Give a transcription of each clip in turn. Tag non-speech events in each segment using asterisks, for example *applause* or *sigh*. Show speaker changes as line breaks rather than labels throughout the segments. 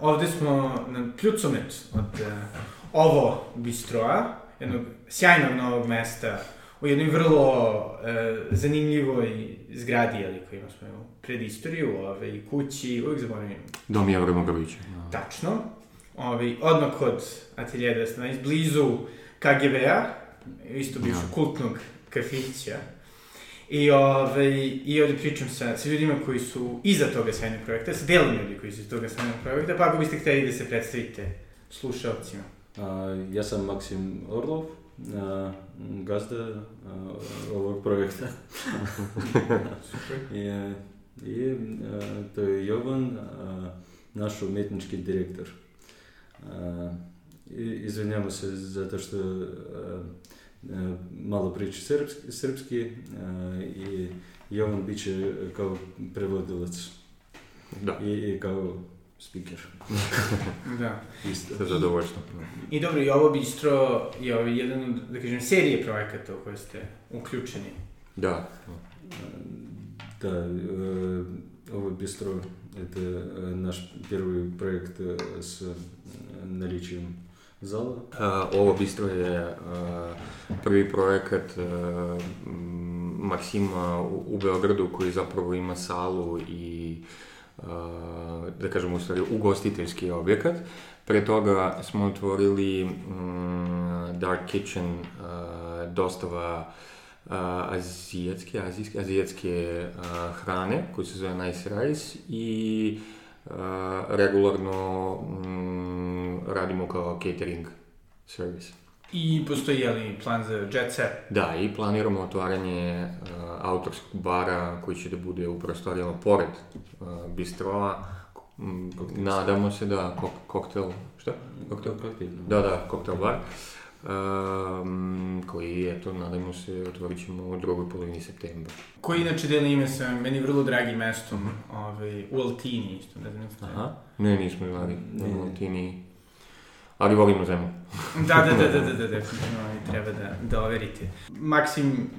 Ovde smo na Pljucomet od uh, ovo bistroa, jednog sjajnog novog mesta, u jednoj vrlo uh, zanimljivoj zgradi, ali koji smo pred istoriju, ove, kući, uvijek zaboravim.
Dom Jevre Mogrovića.
Tačno. Ove, odmah kod atelje 212, blizu KGB-a, isto bivšu ja. kultnog kafića. I, ove, I ovde pričam sa, sa ljudima koji su iza toga sjajnog projekta, sa delom ljudi koji su iz toga sjajnog projekta, pa ako biste hteli da se predstavite slušalcima.
A, ja sam Maksim Orlov, a, gazda a, ovog projekta. *laughs* Super. I, i a, to je Jovan, a, naš umetnički direktor. A, i, izvinjamo se zato što a, malo priča srpski, srpski i Jovan bit će kao prevodilac.
Da.
I, i kao speaker.
da.
Isto. Sa zadovoljstvom.
I dobro, i ovo bistro je ovaj jedan od, da kažem, serije projekata u koje ste uključeni.
Da.
Да, ovo bistro это наш первый проект с наличием zala?
Uh, ovo bistro je uh, prvi projekat uh, Maksima u, u Beogradu koji zapravo ima salu i da kažem u stvari ugostiteljski objekat. Pre toga smo otvorili um, Dark Kitchen, dostava azijatske, azijske, azijatske hrane koji se zove Nice Rice i regularno mm, radimo kao catering service.
I postoji li plan za Jet Set?
Da, i planiramo otvaranje uh, autorskog bara koji će da bude u prostorijama pored uh, bistroa. Mm, nadamo se da kok koktel, šta?
Koktel? Koktel.
Da, da, koktel bar. Uh, um, koji, eto, nadajmo se, otvorit ćemo u drugoj polovini septembra.
Koji inače deli ime sa meni vrlo dragim mestom, ovaj, u Altini, isto, ne znam
Aha, ne, nismo imali u Altini, ali volimo zemlju.
da, da, da, da, da, da, definitivno treba da, da overite. Maksim,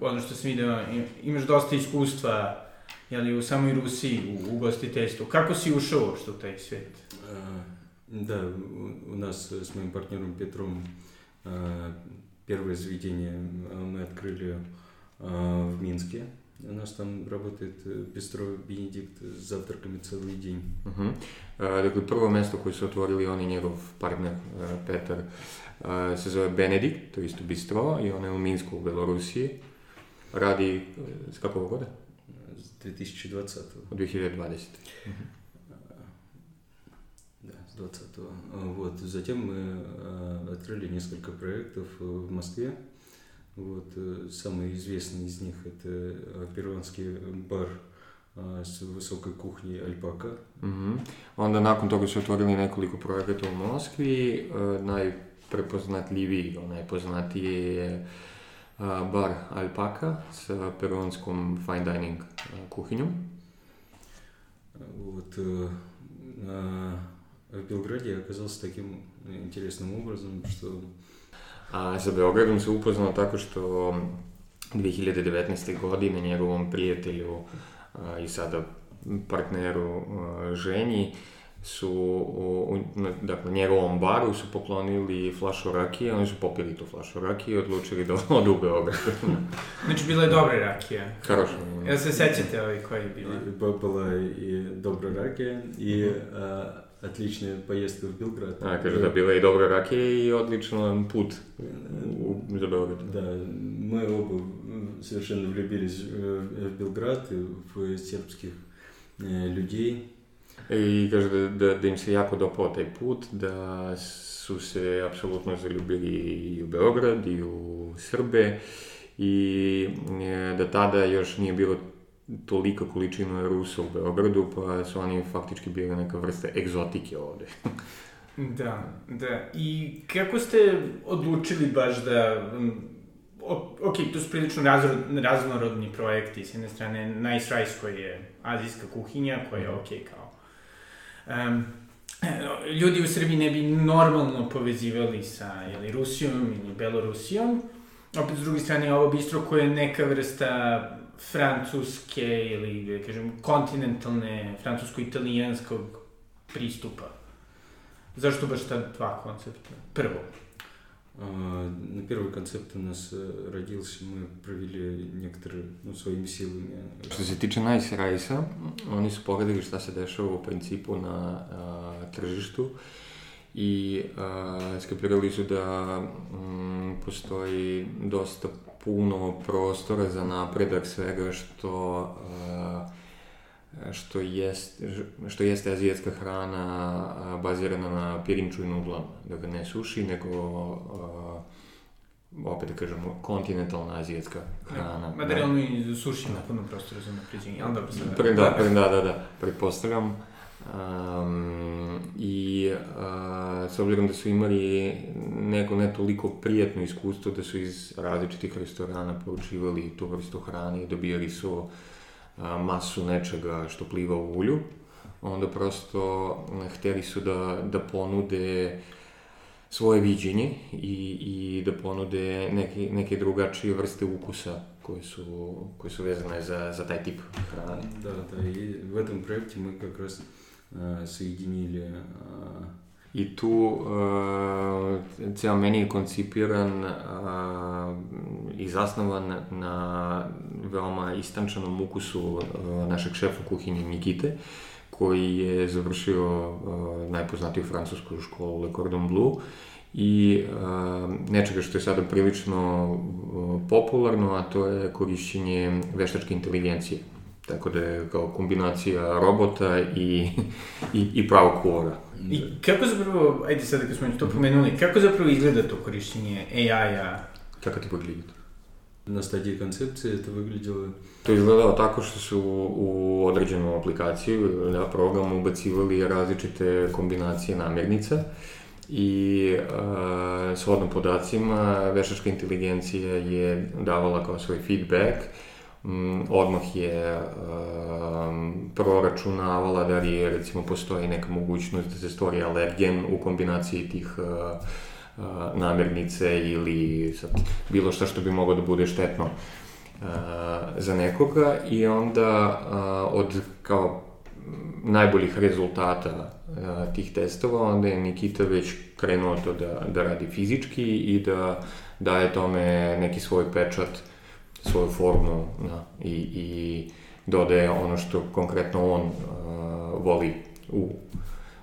ono što sam video, imaš dosta iskustva jeli, u samoj Rusiji, u ugostiteljstvu. Kako si ušao uopšte u taj svet? Uh,
da, u, u nas s mojim partnerom Petrom Первое заведение мы открыли в Минске. У нас там работает Бистро Бенедикт с завтраками целый день.
Uh-huh. Dakle, prvo mesto koje su otvorili on i njegov partner Petar se zove Benedikt, to je isto bistro i on je u Minsku u Belorusiji. Radi s kakvog goda?
S 2020.
Od 2020. Uh-huh.
20 Вот. Затем мы открыли несколько проектов в Москве. Вот. Самый известный из них это перуанский бар с высокой кухней Альпака.
Mm-hmm. Onda nakon toga su otvorili nekoliko projekata u Moskvi. Najprepoznatljiviji, najpoznatiji je bar Alpaka sa peruanskom fine dining kuhinjom.
Вот. В Белграде я оказался таким интересным образом, что...
A sa Beogradom se upoznao tako što 2019. godine njegovom prijatelju a, i sada partneru a, ženji su u, na, dakle, njegovom baru su poklonili flašu rakije, oni su popili tu flašu rakije i odlučili da *laughs* odu u Beograd. *laughs*
znači, bila je dobra rakija.
Хорошо.
Jel se sećate ovaj koji je bila?
Была и добрая ракия, и а, отличная поездка в Белград.
А, кажется, да, bila i dobra rakija i odličan put u, za Beograd.
Да, мы оба совершенно влюбились в Белград, в сербских людей.
I kaže da, da, da im se jako dopao taj put, da su se apsolutno zaljubili i u Beograd i u Srbe i da tada još nije bilo tolika količina Rusa u Beogradu, pa su oni faktički bili neka vrsta egzotike ovde. *laughs*
da, da. I kako ste odlučili baš da... Ok, to su prilično raznorodni projekti, s jedne strane Nice Rice koji je azijska kuhinja, koja je ok kao... Um, ljudi u Srbiji ne bi normalno povezivali sa jeli, Rusijom ili Belorusijom, opet s druge strane ovo bistro koje je neka vrsta francuske ili, da kažem, kontinentalne, francusko-italijanskog pristupa Zašto baš ta dva koncepta? Prvo.
На первый концепт у нас э, родился, мы провели некоторые, ну, своими силами.
Što se tiče Nice Rice-a, oni su pogledali šta se dešava u principu na a, tržištu i a, skapirali su da mm, postoji dosta puno prostora za napredak svega što što, jest, što jeste azijatska hrana bazirana na pirinču i nudlama. Dakle, ne suši, nego a, opet da kažemo, kontinentalna azijatska hrana.
Materijalno i suši ima puno prostora za napređenje, ali dobro sad.
Pre, da, pre, da, da, da, pretpostavljam. Um, I uh, s obzirom da su imali neko ne toliko prijatno iskustvo da su iz različitih restorana poručivali tu vrstu hrane i dobijali su uh, masu nečega što pliva u ulju, onda prosto hteli su da, da ponude svoje viđenje i, i da ponude neke, neke drugačije vrste ukusa koje su, koje su vezane za, za taj tip hrane.
Да, да, и в этом проекте мы как раз э, соединили э,
I tu uh, ceo meni je koncipiran uh, i zasnovan na veoma istančanom ukusu uh, našeg šefa kuhinje Nikite, koji je završio uh, najpoznatiju francusku školu Le Cordon Bleu i uh, nečega što je sada prilično uh, popularno, a to je korišćenje veštačke inteligencije. Tako da je kao kombinacija robota i, *laughs* i, i pravog kuvara.
I kako zapravo, ajde sada kad smo to pomenuli, kako zapravo izgleda to korišćenje AI-a?
Kako ti pogleda?
На стадии концепции это выглядело...
To je izgledalo tako što su u određenu aplikaciju, da, program ubacivali različite kombinacije namirnica i uh, shodno podacima veštačka inteligencija je davala kao svoj feedback mm, odmah je um, proračunavala da li recimo, postoji neka mogućnost da se stvori alergen u kombinaciji tih uh, uh, namirnice ili sad, bilo šta što bi moglo da bude štetno uh, za nekoga i onda uh, od kao najboljih rezultata uh, tih testova, onda je Nikita već krenuo to da, da radi fizički i da daje tome neki svoj pečat uh, svoju formu da, i, i dodaje ono što konkretno on uh, voli u,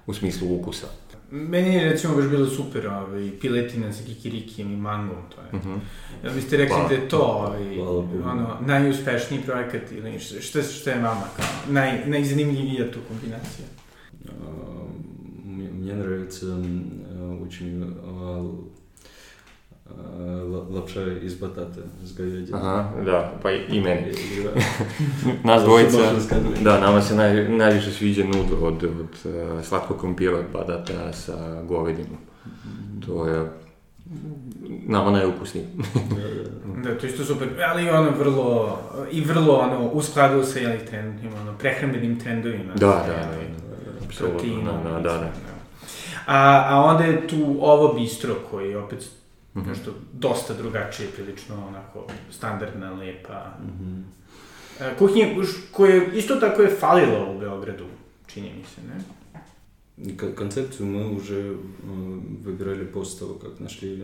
u smislu ukusa.
Meni je recimo baš bilo super ovaj, piletina sa kikirikijem i mangom, to je. Mm -hmm. Jel biste rekli pa, da je to ovaj, ono, najuspešniji projekat ili šta, šta je vama kao naj, najzanimljivija tu kombinacija?
Uh, мне нравится uh, очень uh, из батата с говядиной.
Ага, да, pa i meni. Nas dvojica, da, nama se naj, najviše sviđa nud od, od uh, slatkog krompira od batata sa govedinom. To je nama najukusnije.
da, to isto super, ali ono vrlo, i vrlo ono, u skladu sa jeli trendima, ono, prehrambenim trendovima.
Da, da, da, apsolutno, da, da, da.
A, a onda je tu ovo bistro koji opet Mm -hmm. Nešto dosta drugačije, prilično onako standardna, lepa. Mm -hmm. E, kuhinja koja isto tako je falila u Beogradu, čini mi se, ne?
Концепцию мы уже выбирали после того, как нашли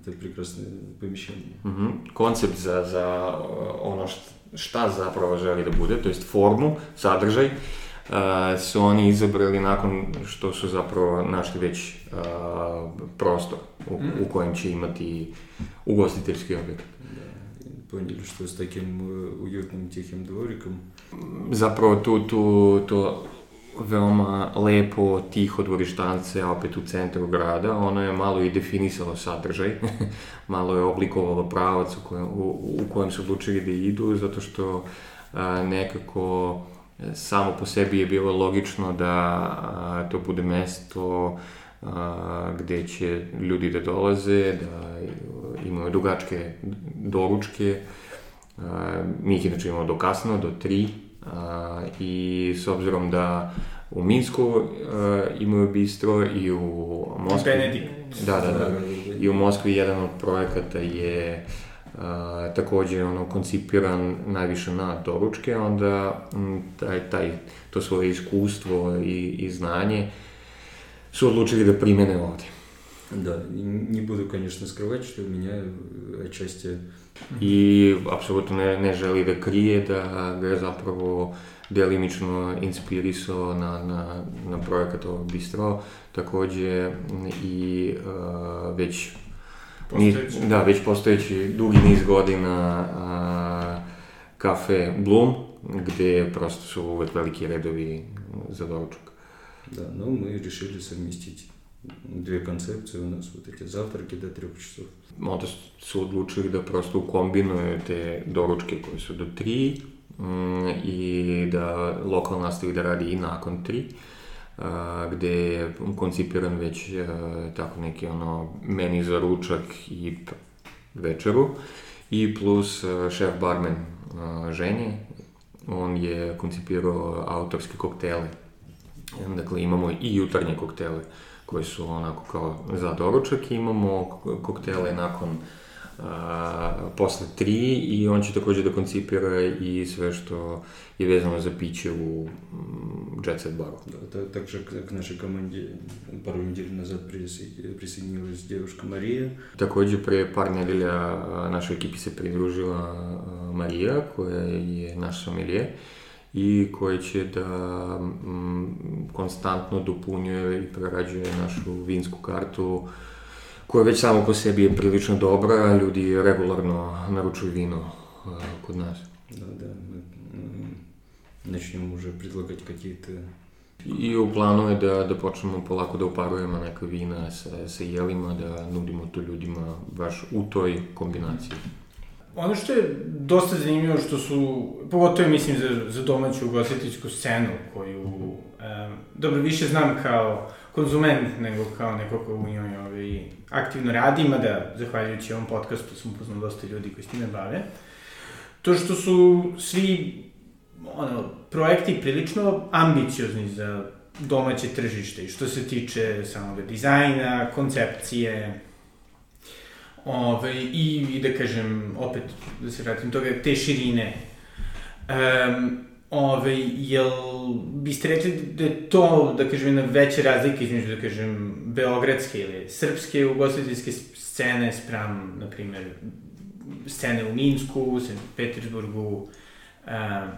это прекрасное помещение.
Mm -hmm. Koncept za, za ono šta zapravo želi da bude, to jest formu, sadržaj, uh, su oni izabrali nakon što su zapravo našli već uh, prostor u, mm. u kojem će imati ugostiteljski objekt.
Da, poняли, što s takim uютным tihim dvorikom.
Zapravo tu, tu, to veoma lepo, tiho dvorištance, a opet u centru grada, ono je malo i definisalo sadržaj, *laughs* malo je oblikovalo pravac u kojem, u, u kojem su odlučili da idu, zato što a, nekako samo po sebi je bilo logično da a, to bude mesto a, gde će ljudi da dolaze, da imaju dugačke doručke. A, mi ih inače imamo do kasno, do 3, a, i s obzirom da u Minsku a, imaju bistro i u Moskvi...
Benedikt.
Da, da, da. I u Moskvi jedan od projekata je a, takođe ono koncipiran najviše na doručke, onda m, taj, taj, to svoje iskustvo i, i znanje su odlučili da primene ovde.
Да, не буду, конечно, скрывать, что меня отчасти...
I apsolutno ne, ne želi da krije da ga je zapravo delimično inspirisao na, na, na projekat ovog bistro, takođe i uh, već
Postojeći.
da, već postojeći dugi niz godina a, kafe Bloom, gde prosto su uvek veliki redovi za doručak.
Да, но мы решили совместить две концепции. У нас, вот эти завтраки до трех часов.
Onda su odlučili da prosto kombinuju te doručke koje su do 3 mm, i da lokal nastavi da radi i nakon 3 a, gde je koncipiran već a, tako neki ono meni za ručak i večeru i plus a, šef barmen ženje on je dakle imamo i jutarnje koktele koji su onako kao za doručak imamo koktele nakon a, posle tri i on će takođe da koncipira i sve što je vezano za piće u mm, Jet Set baru.
Да, та- также к, нашей команде пару недель назад присо- присоединилась девушка Мария.
Takođe, pre par nedelja našoj ekipi se pridružila Marija, koja je naš sommelier i koja će da mm, konstantno dopunjuje i prerađuje našu vinsku kartu, koja već samo po sebi je prilično dobra, ljudi regularno naručuju vino a, kod nas.
Да, да, мы м, начнем уже предлагать какие-то
I u planu je da, da počnemo polako da uparujemo neka vina sa, sa jelima, da nudimo to ljudima baš u toj kombinaciji.
Ono što je dosta zanimljivo što su, pogotovo mislim za, za domaću ugostiteljsku scenu koju, um, dobro, više znam kao konzument nego kao neko ko u njoj ovaj, aktivno radi, mada zahvaljujući ovom podcastu sam upoznao dosta ljudi koji s time bave. To što su svi ono, projekti prilično ambiciozni za domaće tržište i što se tiče samog dizajna, koncepcije, Ove, i, i da kažem, opet, da se vratim toga, te širine. Um, ove, jel biste rekli da je to, da kažem, jedna veća razlika između, da kažem, beogradske ili srpske ugostiteljske scene sprem, na primer, scene u Minsku, St. Petersburgu, um,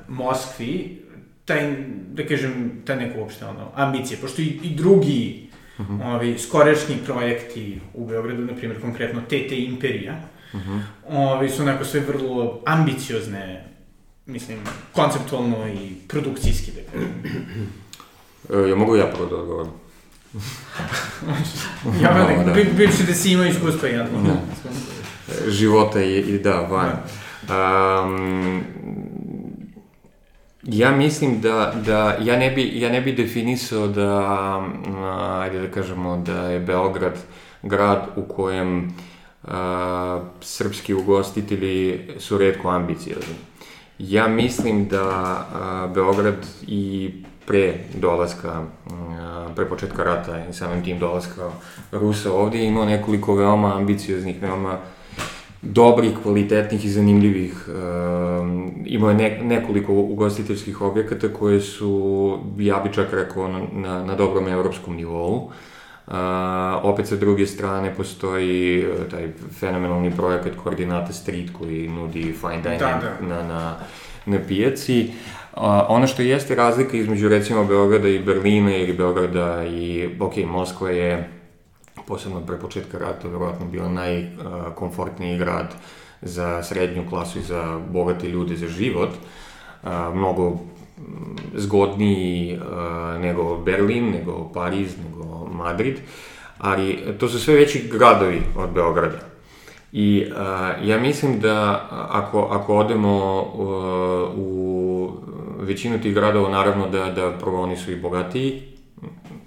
Moskvi, taj, da kažem, ta neka uopšte ono, ambicija, pošto i, i drugi Mm -hmm. ovi, skorešnji projekti u Beogradu, na primjer, konkretno TT Imperija, mm -hmm. ovi, su onako sve vrlo ambiciozne, mislim, konceptualno i produkcijski, da kažem.
E, ja mogu ja prvo da odgovorim? *laughs*
ja,
No,
no,
da.
da. bivši da si imao iskustva, ja. Da.
života i, i da, van. Um, ja mislim da, da ja, ne bi, ja ne bi definisao da, a, ajde da kažemo, da je Beograd grad u kojem a, srpski ugostitelji su redko ambiciozni. Ja mislim da a, Beograd i pre dolaska, a, pre početka rata i samim tim dolaska Rusa ovde imao nekoliko veoma ambicioznih, veoma dobrih, kvalitetnih i zanimljivih. Um, imao je ne, nekoliko ugostiteljskih objekata koje su, ja bi čak rekao, na, na, na dobrom evropskom nivou. Uh, opet sa druge strane postoji uh, taj fenomenalni projekat Koordinata Street koji nudi fine dining
Da, da.
na, na, na pijaci. Uh, ono što jeste razlika između recimo Beograda i Berlina ili Beograda i, ok, Moskva je posebno pre početka rata, verovatno bila najkomfortniji grad za srednju klasu i za bogate ljude za život. Mnogo zgodniji nego Berlin, nego Pariz, nego Madrid, ali to su sve veći gradovi od Beograda. I ja mislim da ako, ako odemo u većinu tih gradova, naravno da, da prvo oni su i bogatiji,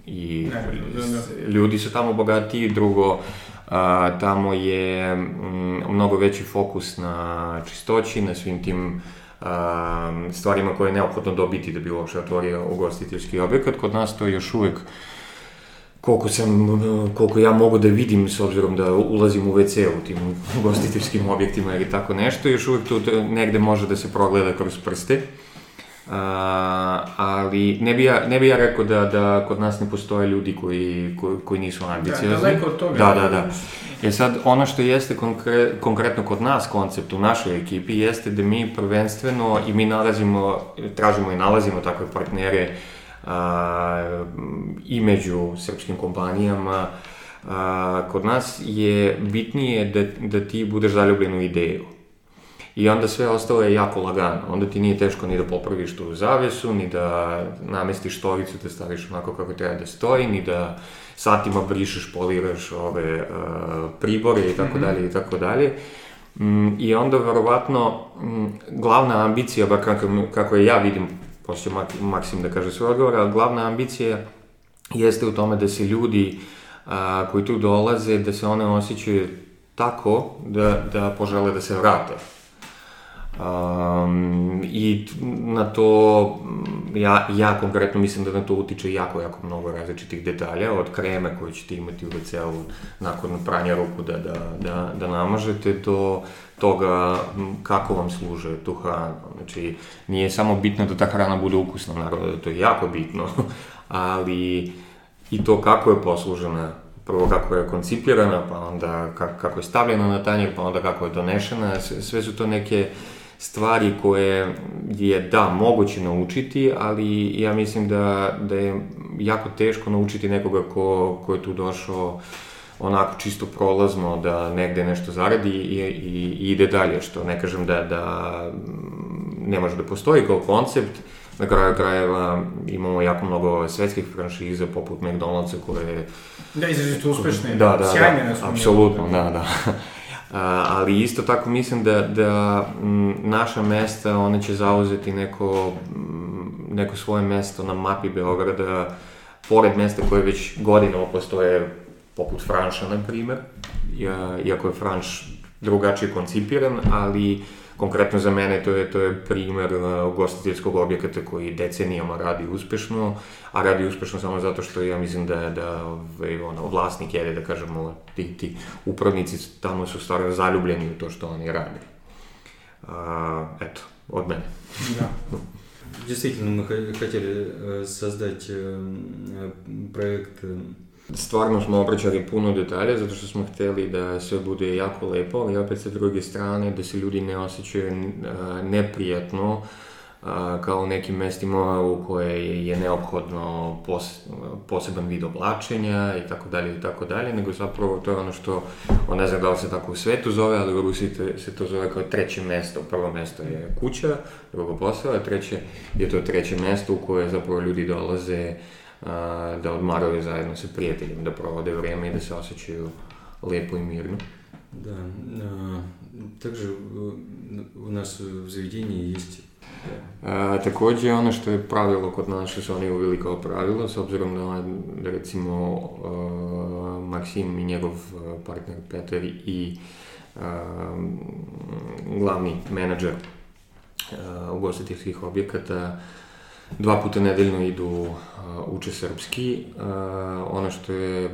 i
Naravno, da, da.
ljudi su tamo bogatiji, drugo, a, tamo je m, mnogo veći fokus na čistoći, na svim tim a, stvarima koje je neophodno dobiti da bi uopšte otvorio ugostiteljski objekat. Kod nas to je još uvek koliko sam, koliko ja mogu da vidim s obzirom da ulazim u WC u tim *laughs* ugostiteljskim objektima ili tako nešto, još uvek tu negde može da se progleda kroz prste. Ali ne bi, ja, ne bi ja rekao da, da kod nas ne postoje ljudi koji, koji, koji nisu ambiciozni.
Da, daleko od toga.
Da, da, da. Jer sad, ono što jeste konkre, konkretno kod nas koncept u našoj ekipi jeste da mi prvenstveno i mi nalazimo, tražimo i nalazimo takve partnere a, i među srpskim kompanijama. A, kod nas je bitnije da, da ti budeš zaljubljen u ideju I onda sve ostalo je jako lagano. Onda ti nije teško ni da popraviš tu zavesu, ni da namestiš štoricu da staviš onako kako treba da stoji, ni da satima brišeš, poliraš ove uh, pribore i tako mhm. dalje i tako dalje. Mm, I onda verovatno mm, glavna ambicija, ba kako, kako je ja vidim, poslije Maksim da kaže svoj odgovor, ali glavna ambicija jeste u tome da se ljudi a, koji tu dolaze, da se one osjećaju tako da, da požele da se vrate Um, I na to, ja, ja konkretno mislim da na to utiče jako, jako mnogo različitih detalja, od kreme koje ćete imati u WC-u nakon pranja ruku da, da, da, da namažete, do toga kako vam služe tu hranu. Znači, nije samo bitno da ta hrana bude ukusna, naravno da to je jako bitno, *laughs* ali i to kako je poslužena prvo kako je koncipirana, pa onda kako je stavljena na tanjer, pa onda kako je donešena, sve su to neke uh, stvari koje je, da, moguće naučiti, ali ja mislim da, da je jako teško naučiti nekoga ko, ko je tu došao onako čisto prolazno da negde nešto zaradi i, i, i ide dalje, što ne kažem da, da ne može da postoji kao koncept, na kraju krajeva imamo jako mnogo svetskih franšiza poput McDonald'sa koje...
Da, izrazito uspešne, da, da, sjajne da,
da, apsolutno, da, da ali isto tako mislim da, da naša mesta, one će zauzeti neko, neko svoje mesto na mapi Beograda, pored mesta koje već godinama postoje, poput Franša, na primer, iako je Franš drugačije koncipiran, ali uh, Konkretno za mene to je, to je primer uh, ugostiteljskog objekata koji decenijama radi uspešno, a radi uspešno samo zato što ja mislim da, da ovaj, ono, vlasnik je, da kažemo, ti, ti upravnici tamo su stvarno zaljubljeni u to što oni rade. Uh, eto, od mene.
Да. Действительно, мы хотели создать проект
Stvarno smo obraćali puno detalja zato što smo hteli da sve bude jako lepo, ali opet sa druge strane da se ljudi ne osjećaju neprijatno kao u nekim mestima u koje je neophodno pos, poseban vid oblačenja i tako dalje i tako dalje, nego zapravo to je ono što, on ne znam da li se tako u svetu zove, ali u Rusiji se to zove kao treće mesto. Prvo mesto je kuća, drugo posao, a treće je to treće mesto u koje zapravo ljudi dolaze a, da odmaraju zajedno sa prijateljima, da provode vreme i da se osjećaju lepo i mirno.
Да, а, также у нас в заведении есть
A, takođe, ono što je pravilo kod nas, što su oni uvili kao pravilo, s obzirom da, da recimo, uh, Maksim i njegov partner Petar i uh, glavni menadžer uh, ugostiteljskih objekata dva puta nedeljno idu uče srpski. Ono što je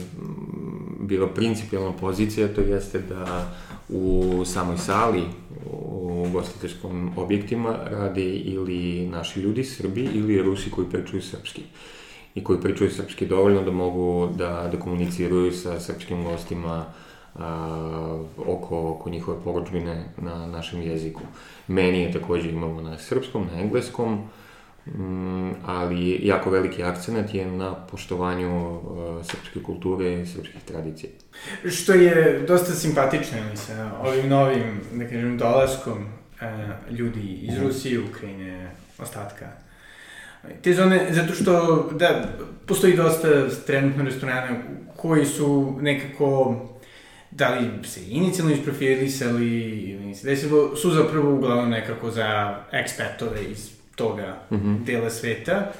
bila principijalna pozicija, to jeste da u samoj sali, u gostiteljskom objektima rade ili naši ljudi, Srbi, ili Rusi koji pričaju srpski i koji pričaju srpski dovoljno da mogu da, da komuniciraju sa srpskim gostima a, oko, oko njihove poročbine na našem jeziku. Meni je takođe imamo na srpskom, na engleskom, ali jako veliki akcenat je na poštovanju uh, srpske kulture i srpskih tradicija.
Što je dosta simpatično, mislim, ovim novim, da kažem, dolaskom uh, ljudi iz mhm. Rusije, Ukrajine, ostatka. Te zone, zato što, da, postoji dosta trenutno restorana koji su nekako da li se inicijalno isprofilisali ili se desilo, su zapravo uglavnom nekako za ekspatove iz toga mm -hmm. dela sveta,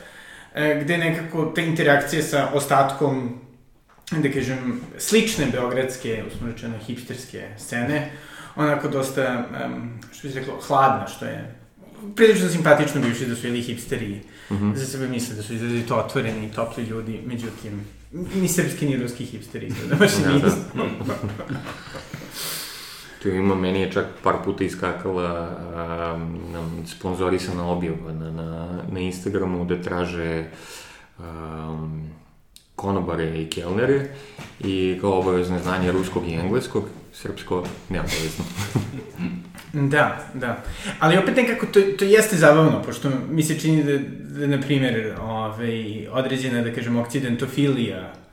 e, gde nekako te interakcije sa ostatkom, da kažem, slične beogradske, usmo rečeno, hipsterske scene, onako dosta, um, što bi se reklo, hladna, što je prilično simpatično bivši da su ili hipsteri mm -hmm. za sebe misle da su izrazito otvoreni i topli ljudi, međutim, ni srpski ni ruski hipsteri, da baš da, nisu.
Što ima, meni je čak par puta iskakala um, sponzorisana objava na, na, na Instagramu da traže um, konobare i kelnere i kao obavezno znanje ruskog i engleskog, srpsko neobavezno. *laughs*
da, da. Ali opet nekako to, to jeste zabavno, pošto mi se čini da, da na primjer, ovaj, određena, da kažem, okcidentofilija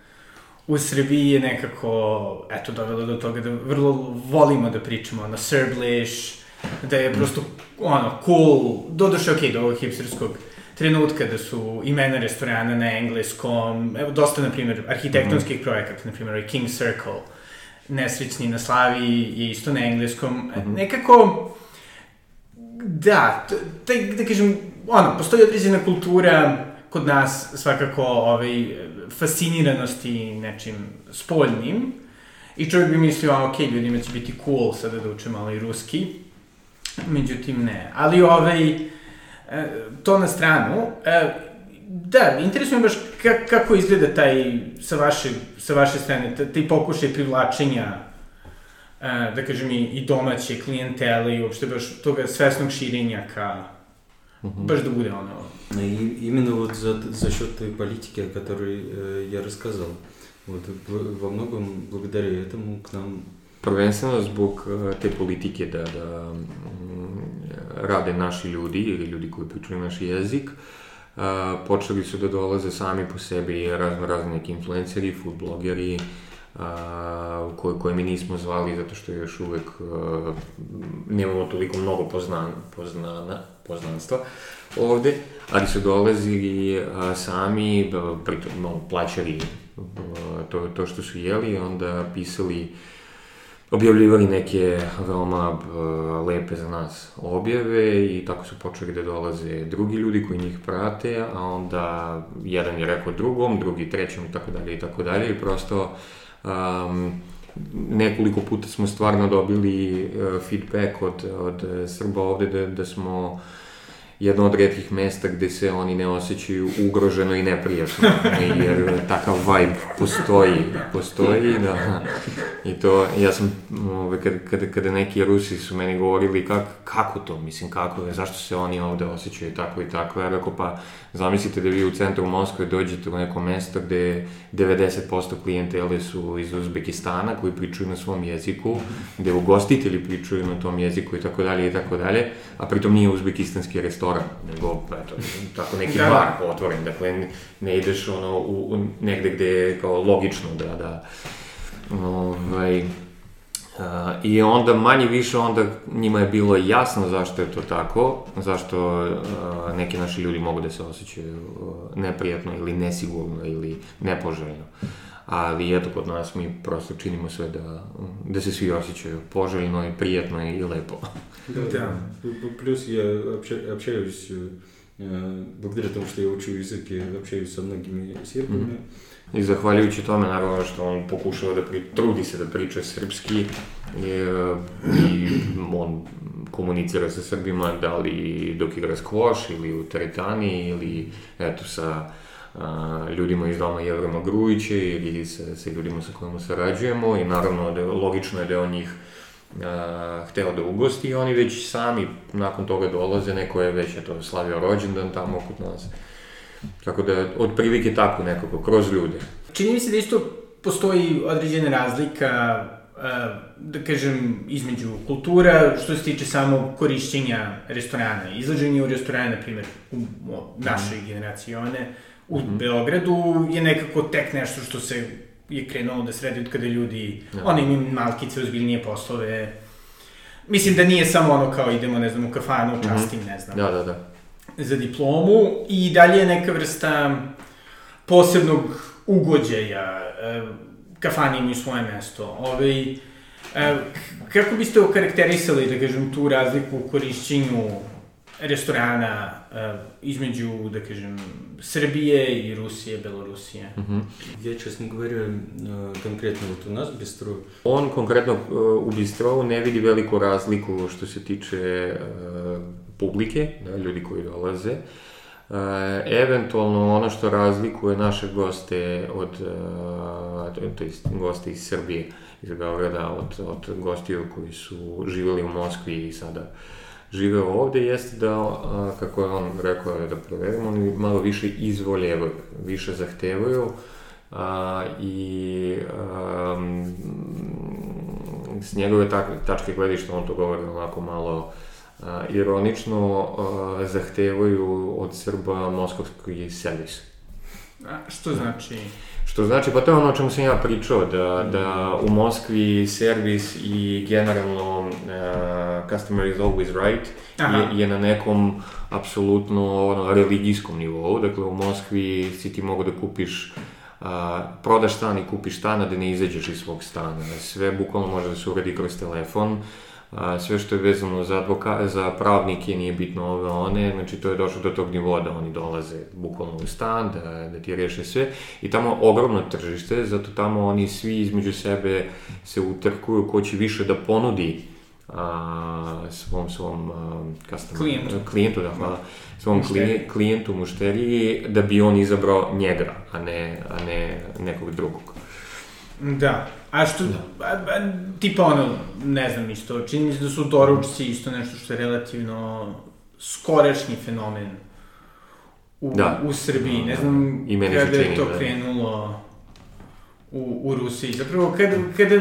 u Srbiji je nekako, eto, dovela do toga da vrlo volimo da pričamo na Serblish, da je prosto, ono, cool, doduše, okej, okay, do ovog hipsterskog trenutka da su imena restorana na engleskom, evo, dosta, na primjer, arhitektonskih mm. projekata, na primjer, King Circle, nesrećni na slavi je isto na engleskom, mm -hmm. nekako, da, taj, da kažem, ono, postoji određena kultura kod nas svakako ovaj, fasciniranosti nečim spoljnim i čovjek bi mislio, a ok, ljudima će biti cool sada da uče malo i ruski, međutim ne. Ali ovaj, e, to na stranu, e, da, interesuje me baš kako izgleda taj, sa vaše, sa vaše strane, taj pokušaj privlačenja e, da kažem i, i domaće klijentele i uopšte baš toga svesnog širenja ka, Угу. Баш да буде оно.
И именно вот за, за счет той политики, о которой э, я рассказал. Вот во многом благодаря этому к нам
Prvenstveno zbog te politike da, da rade naši ljudi ili ljudi koji pričaju naš jezik, a, počeli su da dolaze sami po sebi razno razni neki influenceri, food blogeri, koje, koje mi nismo zvali zato što još uvek a, nemamo toliko mnogo poznan, poznana, poznanstva ovde, ali su dolazili a, sami, pritom no, plaćali a, to, to što su jeli, onda pisali objavljivali neke veoma uh, lepe za nas objave i tako su počeli da dolaze drugi ljudi koji njih prate, a onda jedan je rekao drugom, drugi trećem i tako dalje i tako dalje i prosto um, nekoliko puta smo stvarno dobili uh, feedback od, od Srba ovde da, da smo jedno od redkih mesta gde se oni ne osjećaju ugroženo i neprijatno, jer takav vibe postoji, postoji, da, i to, ja sam, ove, kada, kada, kada neki Rusi su meni govorili kak, kako to, mislim, kako zašto se oni ovde osjećaju tako i tako, ja rekao, pa, zamislite da vi u centru Moskve dođete u neko mesto gde 90% klijentele su iz Uzbekistana koji pričaju na svom jeziku, gde ugostitelji pričaju na tom jeziku i tako dalje i tako dalje, a pritom nije uzbekistanski restoran, nego, eto, tako neki da. bar otvoren, dakle, ne ideš ono u, u negde gde je kao logično da, da, ovaj, Uh, I onda manje više onda njima je bilo jasno zašto je to tako, zašto uh, neki naši ljudi mogu da se osjećaju uh, neprijatno ili nesigurno ili nepoželjno. Ali eto, kod nas mi prosto činimo sve da, da se svi osjećaju poželjno i prijatno i lepo.
Да, да. Плюс я общаюсь, благодаря тому, что я учу языки, общаюсь со многими сербами.
I zahvaljujući tome, naravno, što on pokušava da pri, trudi se da priča srpski i, i on komunicira sa Srbima, da li dok igra skvoš ili u teretani ili eto sa a, ljudima iz doma Jevrema Grujiće ili sa, sa ljudima sa kojima sarađujemo i naravno da logično je da on njih a, hteo da ugosti i oni već sami nakon toga dolaze, neko je već eto, slavio rođendan tamo kod nas. Tako da, otprilike tako nekako, kroz ljude.
Čini mi se da isto postoji određena razlika da kažem, između kultura, što se tiče samo korišćenja restorana. Izlaženje u restorane, na primjer, u našoj mm. generaciji one, u mm. Beogradu je nekako tek nešto što se je krenulo da sredi od kada ljudi, ja. oni imaju malkice, ozbiljnije poslove. Mislim da nije samo ono kao idemo, ne znam, u kafanu, mhm. častim, mm -hmm. ne znam.
Da, da, da
za diplomu i dalje je neka vrsta posebnog ugođaja. E, kafani imaju svoje mesto. Ove, e, kako biste okarakterisali, da kažem, tu razliku u korišćenju restorana e, između, da kažem, Srbije i Rusije, Belorusije. Uh -huh.
Я, честно говоря, конкретно вот у нас в Бистро...
On konkretno u Bistrovu ne vidi veliku razliku što se tiče publike, da, ljudi koji dolaze. eventualno ono što razlikuje naše goste od, uh, to jest goste iz Srbije, iz Beograda, od, od gostiju koji su živjeli u Moskvi i sada žive ovde, jeste da, kako je on rekao da proverimo, oni malo više izvoljevaju, više zahtevaju a, i a, s njegove tačke gledišta on to govori onako malo a, ironično, a, zahtevaju od Srba moskovski servis.
A, što znači?
Što znači, pa to je ono o čemu sam ja pričao, da, da u Moskvi servis i generalno uh, customer is always right je, je na nekom apsolutno ono, religijskom nivou. Dakle, u Moskvi si ti mogu da kupiš uh, prodaš stan i kupiš stan, a da ne izađeš iz svog stana. Sve bukvalno može da se uradi kroz telefon. Uh, a, sve što je vezano za, advoka, za pravnike nije bitno ove one, znači to je došlo do tog nivoa da oni dolaze bukvalno u stan, da, da ti reše sve i tamo ogromno tržište, zato tamo oni svi između sebe se utrkuju ko će više da ponudi a, svom, svom a, customer,
klijentu.
klijentu da, hvala, svom klije, klijentu, mušteriji, da bi on izabrao njega, a ne, a ne nekog drugog.
Da. A što, da. a, a, tipa ono, ne znam isto, čini mi se da su doručci isto nešto što je relativno skorešnji fenomen u, da. u Srbiji. Ne znam
I
kada je to da. krenulo u, u Rusiji. Zapravo, kada, kada,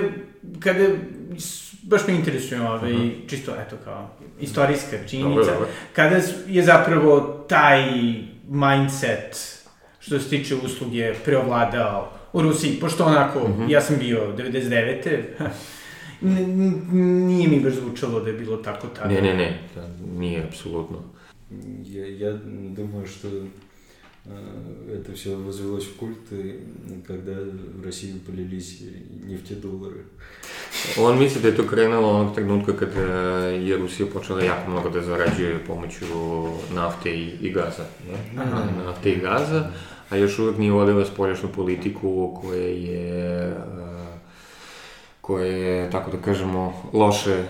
kada baš me interesuje ovaj, uh. -huh. čisto, eto, kao, istorijska činjenica, dobre. kada je zapravo taj mindset, što se tiče usluge, preovladao u Rusiji, pošto onako, mm -hmm. ja sam bio 99. nije mi baš zvučalo da je bilo tako tada.
Ne, ne, ne, da, nije, apsolutno.
Я, я думаю, что это все возвелось в культ, когда в Россию полились нефтедоллары.
On misli da je to krenulo onog trenutka kada je Rusija počela jako mnogo da zarađuje pomoću nafte i, i gaza. Ne? Aha. Nafte i gaza a još uvek nije vodila spoljašnju politiku koja je koja je, tako da kažemo, loše,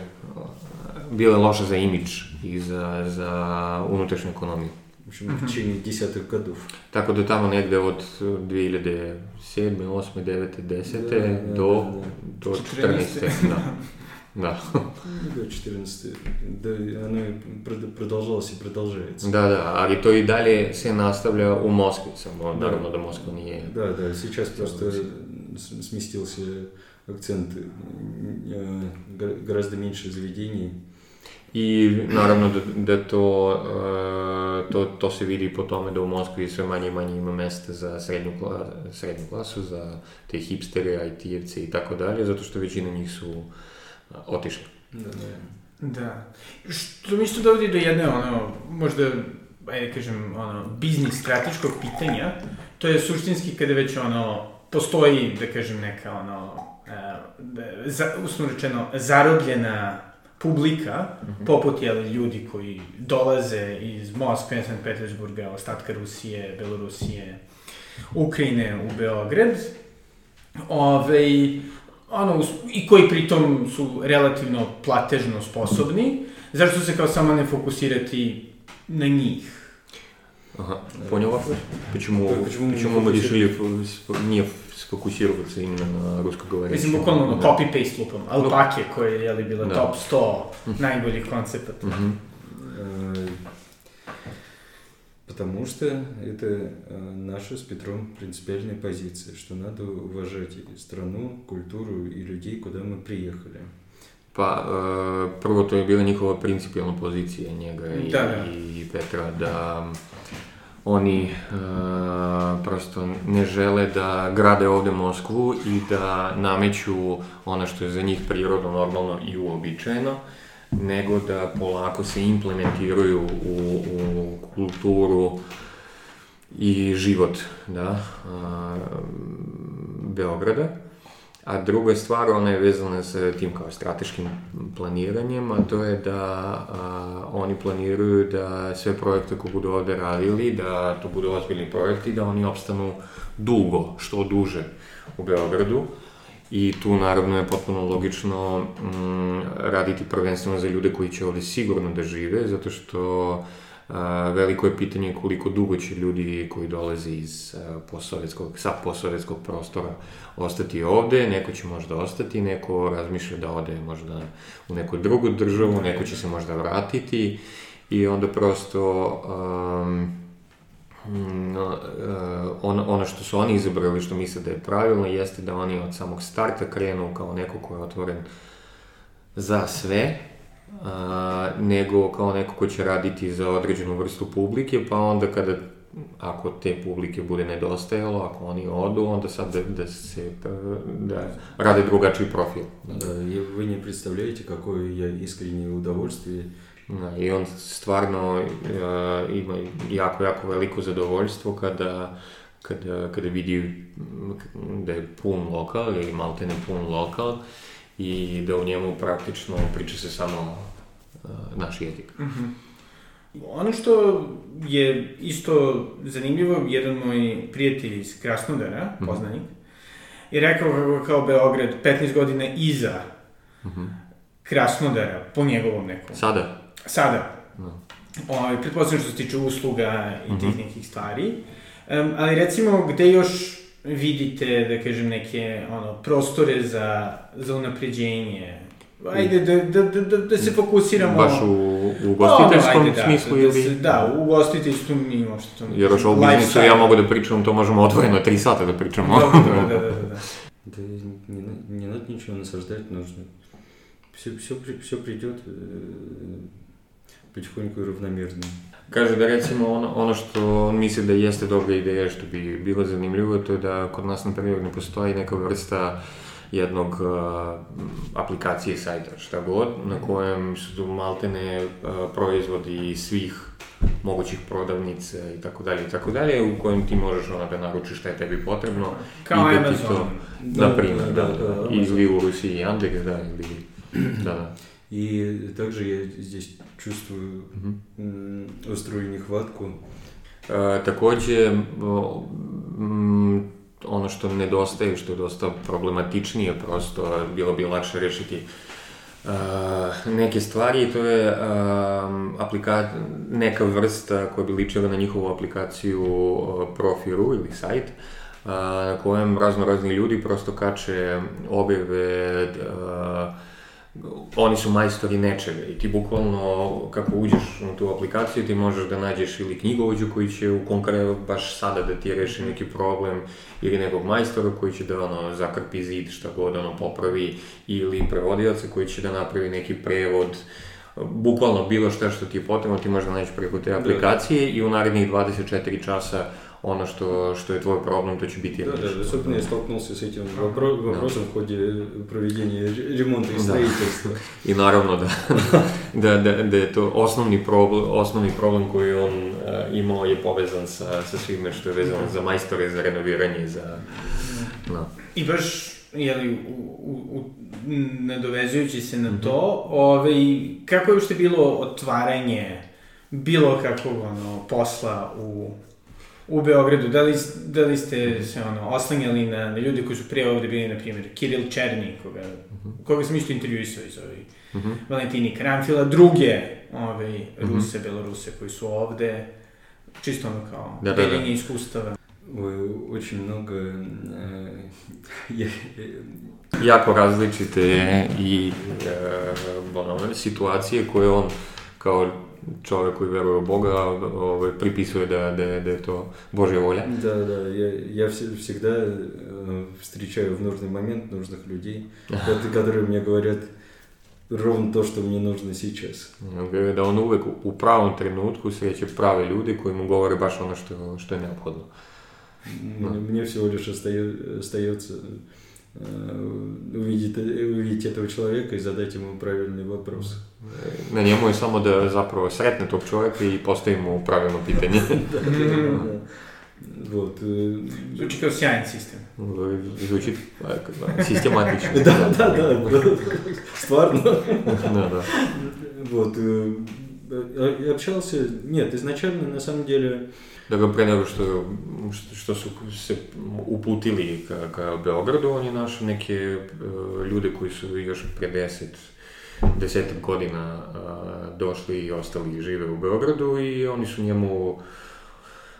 bila loša za imidž i za, za unutrašnju ekonomiju.
Общем, в течение десятых годов.
Tako da tamo negde od 2007, 8, 9, 10 da, da, do, da, da. do 14. da. *laughs* Да.
До 14 да, оно продолжалось и продолжается.
Да, да, ali to i dalje se nastavlja u Moskvi, samo да. naravno da Moskva nije...
Да, да, сейчас просто сместился акцент, гораздо меньше заведений.
I naravno da, da to, to, to se vidi po tome da u Moskvi sve manje i manje ima mesta za srednju, kla, srednju klasu, za te hipstere, IT-evce i tako dalje, zato što većina njih su uh, otišli.
Da, da. Da. Što mi isto dovodi do jedne, ono, možda, ajde kažem, ono, biznis strateškog pitanja, to je suštinski kada već, ono, postoji, da kažem, neka, ono, e, za, usno rečeno, zarobljena publika, mm -hmm. poput jeli, ljudi koji dolaze iz Moskve, St. Petersburga, ostatka Rusije, Belorusije, Ukrajine u Beograd, ove, ono, i koji pritom su relativno platežno sposobni, zašto se kao samo ne fokusirati na njih?
Ага, понял вопрос. Почему, почему, почему мы решили не сфокусироваться именно на русскоговорящем?
Mislim, bukvalno ono, copy-paste lupom. Alpake, koje je li bila da. top 100 najboljih koncepata. Mm -hmm.
Потому что это э, наша с Петром принципиальная позиция, что надо уважать страну, культуру и людей, куда мы приехали.
Pa, uh, prvo to je bila njihova principijalna pozicija njega i, da, da. i Petra, da oni uh, prosto ne žele da grade ovde Moskvu i da nameću ono što je za njih prirodno, normalno i uobičajeno, nego da polako se implementiraju u, u kulturu i život da, a, Beograda. A druga stvar, ona je vezana sa tim kao strateškim planiranjem, a to je da a, oni planiraju da sve projekte koje budu ovde radili, da to budu ozbiljni projekti, da oni opstanu dugo, što duže u Beogradu I tu naravno je potpuno logično mm, raditi prvenstveno za ljude koji će ovde sigurno da žive, zato što veliko je pitanje koliko dugo će ljudi koji dolaze iz posovjetskog, sa posovjetskog prostora ostati ovde, neko će možda ostati, neko razmišlja da ode možda u neku drugu državu, neko će se možda vratiti. I onda prosto um, no, ono, ono što su oni izabrali, što misle da je pravilno, jeste da oni od samog starta krenu kao neko ko je otvoren za sve, a, nego kao neko ko će raditi za određenu vrstu publike, pa onda kada ako te publike bude nedostajalo, ako oni odu, onda sad da, da se da rade drugačiji profil.
Da, и вы не представляете, какое я искреннее удовольствие
Da, I on stvarno uh, ima jako, jako veliko zadovoljstvo kada, kada, kada vidi da je pun lokal ili malte ne pun lokal i da u njemu praktično priča se samo uh, naš jezik. Mm -hmm.
Ono što je isto zanimljivo, jedan moj prijatelj iz Krasnodara, mm -hmm. poznanik, je rekao kako kao Beograd 15 godina iza mm -hmm. Krasnodara, po njegovom nekom.
Sada?
Sada. No. Ovaj, pretpostavljam što se tiče usluga i tih mm -hmm. nekih stvari. Um, ali recimo, gde još vidite, da kažem, neke ono, prostore za, za unapređenje Ajde, da, da, da, da, da se fokusiramo...
Baš u, u ugostiteljskom ajde, da, smislu
da,
ili...
Da, da, u ugostiteljstvu mi uopšte to...
Jer o biznisu ja mogu da pričam, to možemo odvojeno tri sata da pričamo.
Da, da, da, da, da.
Да не, не надо ничего насаждать, нужно. Все, все, все придет потихоньку и равномерно.
Kaže da recimo ono, ono što on misli da jeste dobra ideja, što bi bilo zanimljivo, to je da kod nas, na primjer, ne postoji neka vrsta jednog uh, aplikacije sajta, šta god, na kojem su maltene uh, proizvodi svih mogućih prodavnica i tako dalje i tako dalje, u kojem ti možeš ono da naručiš šta je tebi potrebno.
Kao
i
da Amazon. To,
da, na primjer, da, da, da, da, ili u Rusiji Yandex, da, ili, da, da.
И также я здесь чувствую mm-hmm. острую нехватку.
Takođe, ono što nedostaje, što je dosta problematičnije, prosto bilo bi lakše rešiti uh, neke stvari, to je uh, aplika neka vrsta koja bi ličila na njihovu aplikaciju uh, Profiru ili sajt, uh, na kojem razno razni ljudi prosto kače uh, oni su majstori nečega i ti bukvalno kako uđeš u tu aplikaciju ti možeš da nađeš ili knjigovođu koji će u konkretno baš sada da ti reši neki problem ili nekog majstora koji će da ono zakrpi zid šta god ono popravi ili prevodioca koji će da napravi neki prevod bukvalno bilo šta što ti je potrebno ti možeš da nađeš preko te aplikacije da. i u narednih 24 časa ono što, što je tvoj problem, to će biti
да, да, особенно я столкнулся с этим вопро вопросом да. в ходе проведения ремонта и строительства.
I naravno da, da, da, da je to osnovni problem, osnovni problem koji on uh, imao je povezan sa, sa svime što je vezano za majstore, za renoviranje, za... No.
I baš jeli, u, u, u, nadovezujući se na to, ovaj, kako je ušte bilo otvaranje bilo kakvog ono, posla u u Beogradu, da li, da li ste se ono, oslanjali na, na ljudi koji su prije ovde bili, na primjer, Kiril Černi, koga, uh mhm. -huh. koga sam isto intervjuisao iz ovih, uh -huh. Valentini Karamfila, druge ove, Ruse, uh -huh. Beloruse koji su ovde, čisto ono kao da, da, da. iskustava.
Очень много
э, jako različite i uh, ono, situacije koje on kao čovek koji veruje u Бога ovaj, приpisuje да, да, да это Божья воля.
Да, да, я, я всегда э, встречаю в нужный момент нужных людей, которые мне говорят ровно to što mi нужно сейчас.
Da on uvek u pravom trenutku sreće prave ljudi koji mu govore baš ono što, što je neophodno.
Мне всего лишь остается увидеть, увидеть этого человека и задать ему правильный вопрос.
Na njemu je samo da zapravo sretne tog čovjeka i postavi mu pravilno pitanje.
da, da, da. Вот.
Звучит как сяйный систем.
Звучит систематично.
Да, да, да. Стvarno. *laughs* *laughs*
Да, да.
Вот. Я общался... Нет, изначально, на самом деле,
da ga pre nego što, što su se uputili ka, ka Beogradu, oni našli neke uh, ljude koji su još pre 10 desetak godina uh, došli i ostali i žive u Beogradu i oni su njemu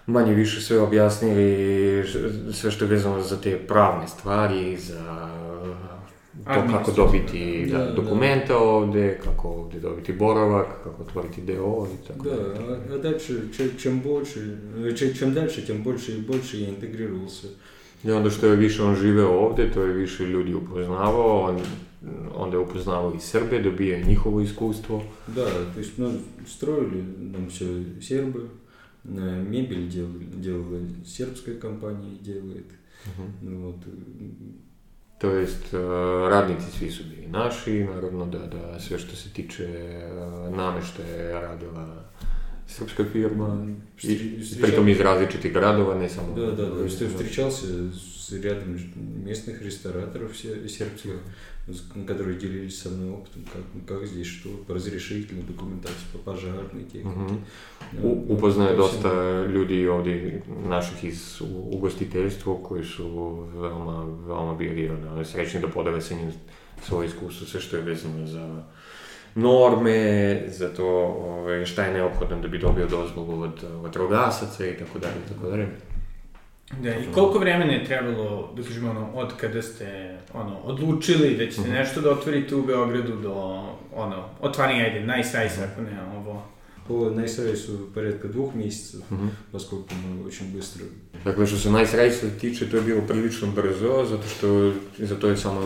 manje više sve objasnili, sve što je vezano za te pravne za to kako dobiti da, da, dokumenta ovde, kako ovde dobiti boravak, kako otvoriti DO i tako
да, а, а дальше, чем больше, чем дальше, тем больше и больше я интегрировался.
I onda što je više on žive ovde, to je više ljudi upoznavao, on, onda je upoznavao i Srbe, dobija i njihovo iskustvo.
Да, то есть ну, строили нам все сербы, мебель делали, делала сербская компания делает. Uh-huh. Вот.
To jest, radnici svi su bili naši, naravno da, da sve što se tiče nameštaja je radila srpska firma, и, притом из различных городов, не само.
Да, да, да. Ты встречался с рядом местных рестораторов сербских, которые делились со мной опытом, как, как здесь, что по разрешительной документации, по пожарной технике.
Угу. У, upoznaje dosta ljudi ovdje naših iz ugostiteljstva koji su veoma, veoma bili ono, srećni da podele sa njim svoje iskustvo, sve što je vezano za norme, za to ove, šta je neophodno da bi dobio dozvolu od vatrogasaca i tako dalje i tako dalje.
Da, i koliko vremena je trebalo, da kažemo, ono, od kada ste, ono, odlučili da ćete mm -hmm. nešto da otvorite u Beogradu do, ono, otvaranja, ajde, najsajsa, ako ne, ovo,
по Найсрейсу порядка двух месяцев, угу. поскольку мы очень быстро...
Dakle, što se Najsrejsa tiče, to je bilo prilično brzo, zato što za to je samo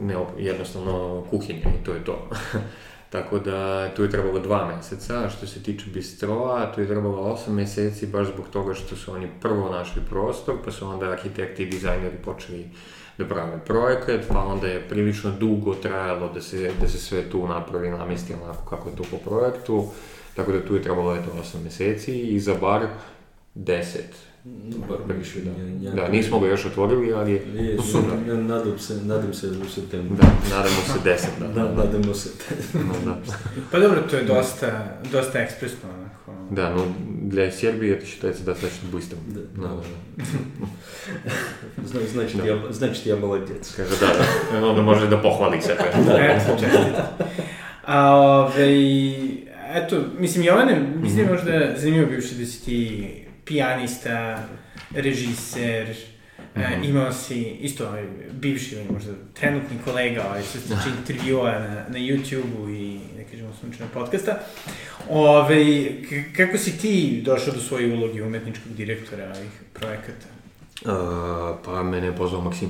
ne, jednostavno kuhinja i to je to. *laughs* Tako da tu je trebalo dva meseca, što se tiče bistroa, tu je trebalo osam meseci baš zbog toga što su oni prvo našli prostor, pa su onda arhitekti i dizajneri počeli da prave projekat, pa onda je prilično dugo trajalo da se, da se sve tu napravi, namesti onako kako je to po projektu, tako da tu je trebalo eto 8 meseci i za bar 10
bar više, da.
Ja, da, nismo ga još otvorili, ali je...
ja, nadam se, nadam se u septembru.
Da, nadamo se deset, da.
da, nadamo se.
no, da.
Pa dobro, to je dosta, dosta ekspresno, onako.
Да, но для Сербии это считается достаточно быстро.
Да. да. Значит, я, значит, я молодец.
Kaže, da, da. Onda može da pohvali sebe. *laughs* *laughs*
Eto, čestite. A, ove, eto, mislim, Jovane, mislim, možda zanimljivo bivši da si ti pijanista, režiser, mm -hmm. e, imao si isto ovaj, bivši ili možda trenutni kolega ovaj, što se tiče intervjua na, na YouTube-u i da kažemo sunčanog podcasta. Ove, kako si ti došao do svoje uloge umetničkog direktora ovih projekata?
Uh, pa mene je pozvao Maksim.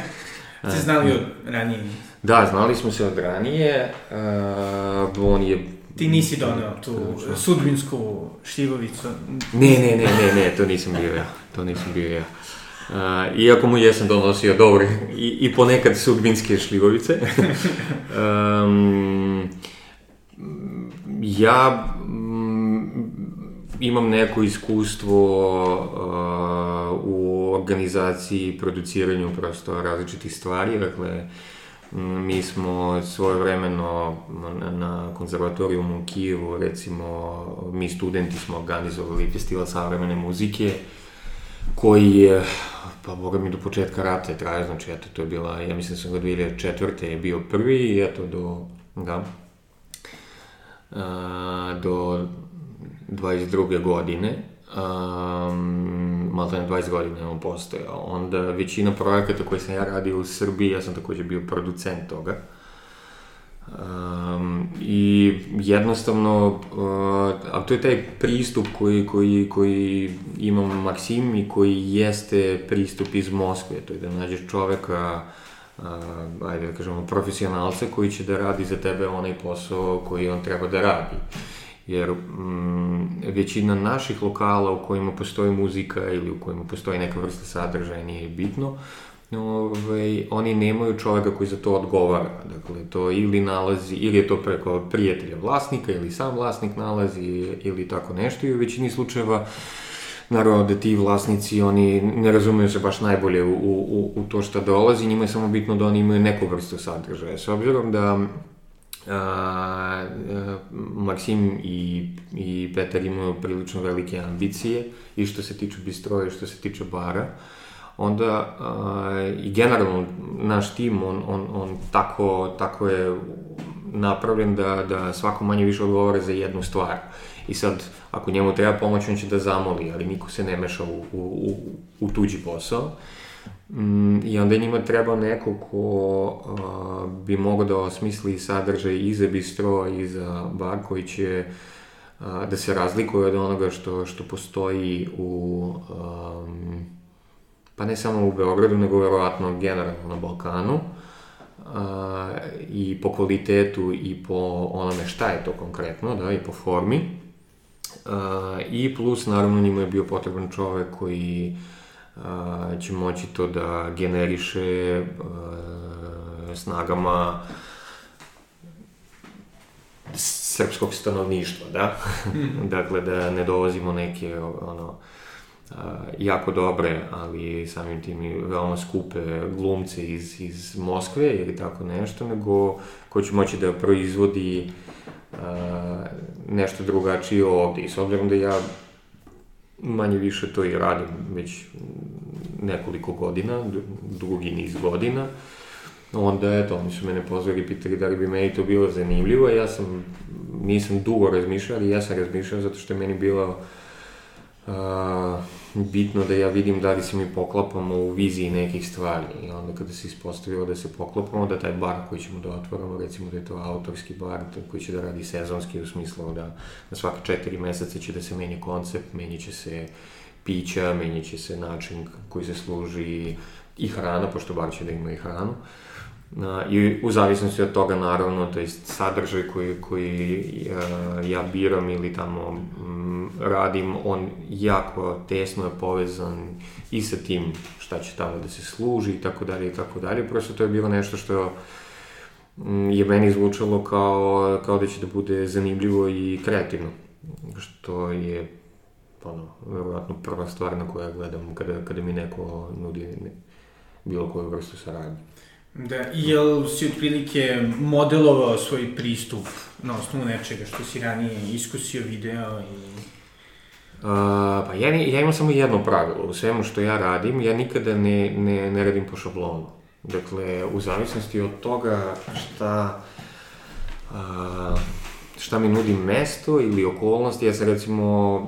*laughs*
Ste znali od ranije?
Da, znali smo se od ranije. Uh, on je
Ti nisi doneo tu sudbinsku šljivovicu?
Ne, ne, ne, ne, ne, to nisam bio ja. To nisam bio ja. Uh, iako mu jesam donosio dobre i, i ponekad sudbinske šljivovice. *laughs* um, ja um, imam neko iskustvo uh, u organizaciji produciranju prosto različitih stvari, dakle, Mi smo svojevremeno na konzervatorijumu u Kijevu, recimo, mi studenti smo organizovali festival savremene muzike, koji je, pa boga mi do početka rata je trajao, znači eto, to je bila, ja mislim da sam ga 2004. je bio prvi i eto do, da, a, do 22. godine um, malo ne 20 godina on postojao. Onda većina projekata koje sam ja radio u Srbiji, ja sam takođe bio producent toga. Um, I jednostavno, uh, a to je taj pristup koji, koji, koji ima Maksim i koji jeste pristup iz Moskve, to je da nađeš čoveka, uh, ajde da kažemo, profesionalca koji će da radi za tebe onaj posao koji on treba da radi jer mm, većina naših lokala u kojima postoji muzika ili u kojima postoji neka vrsta sadržaja nije bitno, ovaj, oni nemaju čoveka koji za to odgovara. Dakle, to ili nalazi, ili je to preko prijatelja vlasnika, ili sam vlasnik nalazi, ili tako nešto. I u većini slučajeva, naravno da ti vlasnici, oni ne razumeju se baš najbolje u, u, u to šta dolazi, njima je samo bitno da oni imaju neku vrstu sadržaja. S obzirom da a, Maksim i, i Petar imaju prilično velike ambicije i što se tiče bistroja i što se tiče bara, onda a, i generalno naš tim, on, on, on tako, tako je napravljen da, da svako manje više odgovara za jednu stvar. I sad, ako njemu treba pomoć, on će da zamoli, ali niko se ne meša u, u, u, u tuđi posao. Mm, I onda njima treba neko ko a, bi mogao da osmisli sadržaj i za bistro i za bar koji će a, da se razlikuje od onoga što, što postoji u, um, pa ne samo u Beogradu, nego verovatno generalno na Balkanu a, i po kvalitetu i po onome šta je to konkretno, da, i po formi. A, I plus, naravno, njima je bio potreban čovek koji a, će moći to da generiše snagama srpskog stanovništva, da? Mm. *laughs* dakle, da ne dolazimo neke, ono, jako dobre, ali samim tim i veoma skupe glumce iz, iz Moskve ili tako nešto, nego ko će moći da proizvodi nešto drugačije ovde. I s obzirom da ja manje više to i radim već nekoliko godina, dugi niz godina, onda eto, oni su mene pozvali i pitali da li bi meni to bilo zanimljivo, ja sam, nisam dugo razmišljao, ali ja sam razmišljao zato što je meni bilo uh, bitno da ja vidim da li se mi poklapamo u viziji nekih stvari i onda kada se ispostavilo da se poklapamo, da taj bar koji ćemo da otvoramo, recimo da je to autorski bar koji će da radi sezonski u smislu da na svake četiri meseca će da se menja koncept, menja će se pića, menja će se način koji se služi i hrana, pošto bar će da ima i hranu. Uh, I u zavisnosti od toga, naravno, to je sadržaj koji, koji uh, ja biram ili tamo m, radim, on jako tesno je povezan i sa tim šta će tamo da se služi i tako dalje i tako dalje. Prosto to je bilo nešto što je meni zvučalo kao, kao da će da bude zanimljivo i kreativno. Što je, ono, verovatno prva stvar na koju ja gledam kada, kada mi neko nudi bilo koju vrstu saradnje.
Da, i jel si otprilike modelovao svoj pristup na osnovu nečega što si ranije iskusio video i...
Uh, pa ja, ja imam samo jedno pravilo, u svemu što ja radim, ja nikada ne, ne, ne radim po šablonu. Dakle, u zavisnosti od toga šta... Uh, šta mi nudi mesto ili okolnosti. Ja sam recimo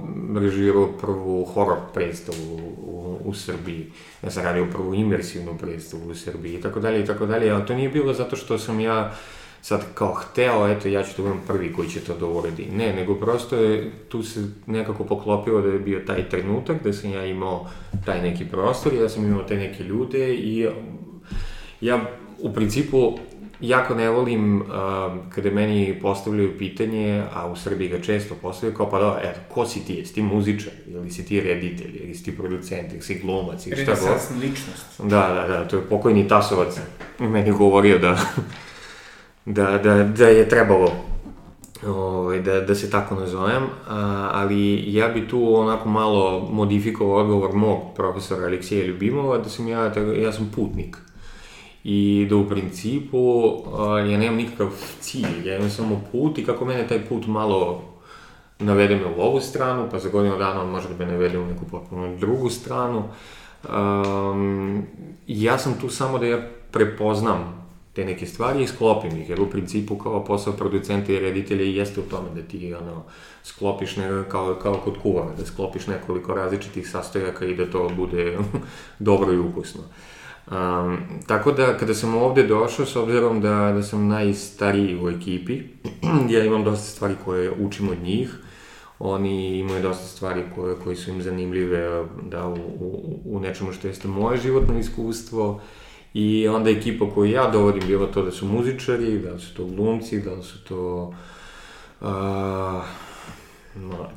režirao prvu horror predstavu u, u Srbiji. Ja sam radio prvu imersivnu predstavu u Srbiji i tako dalje i tako dalje, ali to nije bilo zato što sam ja sad kao hteo, eto ja ću da budem prvi koji će to da uredi. Ne, nego prosto je, tu se nekako poklopilo da je bio taj trenutak, da sam ja imao taj neki prostor, ja sam imao te neke ljude i ja u principu jako ne volim uh, kada meni postavljaju pitanje, a u Srbiji ga često postavljaju, kao pa da, eto, ko si ti? Jesi ti muzičar? Ili si ti reditelj? Ili si ti producent? Ili si glumac? Ili šta god?
ličnost.
Da, da, da, to je pokojni Tasovac meni govorio da, da, da, da je trebalo ovaj, da, da se tako nazovem, a, ali ja bi tu onako malo modifikovao odgovor mog profesora Aleksija Ljubimova, da sam ja, ja sam putnik i da u principu ja nemam nikakav cilj, ja imam samo put i kako mene taj put malo navede me u ovu stranu, pa za godinu dana on može da me navede u neku potpuno drugu stranu. Um, ja sam tu samo da ja prepoznam te neke stvari i sklopim ih, jer u principu kao posao producenta i reditelja jeste u tome da ti ono, sklopiš ne, kao, kao kod kuvana, da sklopiš nekoliko različitih sastojaka i da to bude *laughs* dobro i ukusno. Uh, Um, tako da, kada sam ovde došao, s obzirom da, da sam najstariji u ekipi, *clears throat* ja imam dosta stvari koje učim od njih, oni imaju dosta stvari koje, koje su im zanimljive da, u, u, u nečemu što jeste moje životno iskustvo. I onda ekipa koju ja dovodim, bilo to da su muzičari, da su to glumci, da su to uh,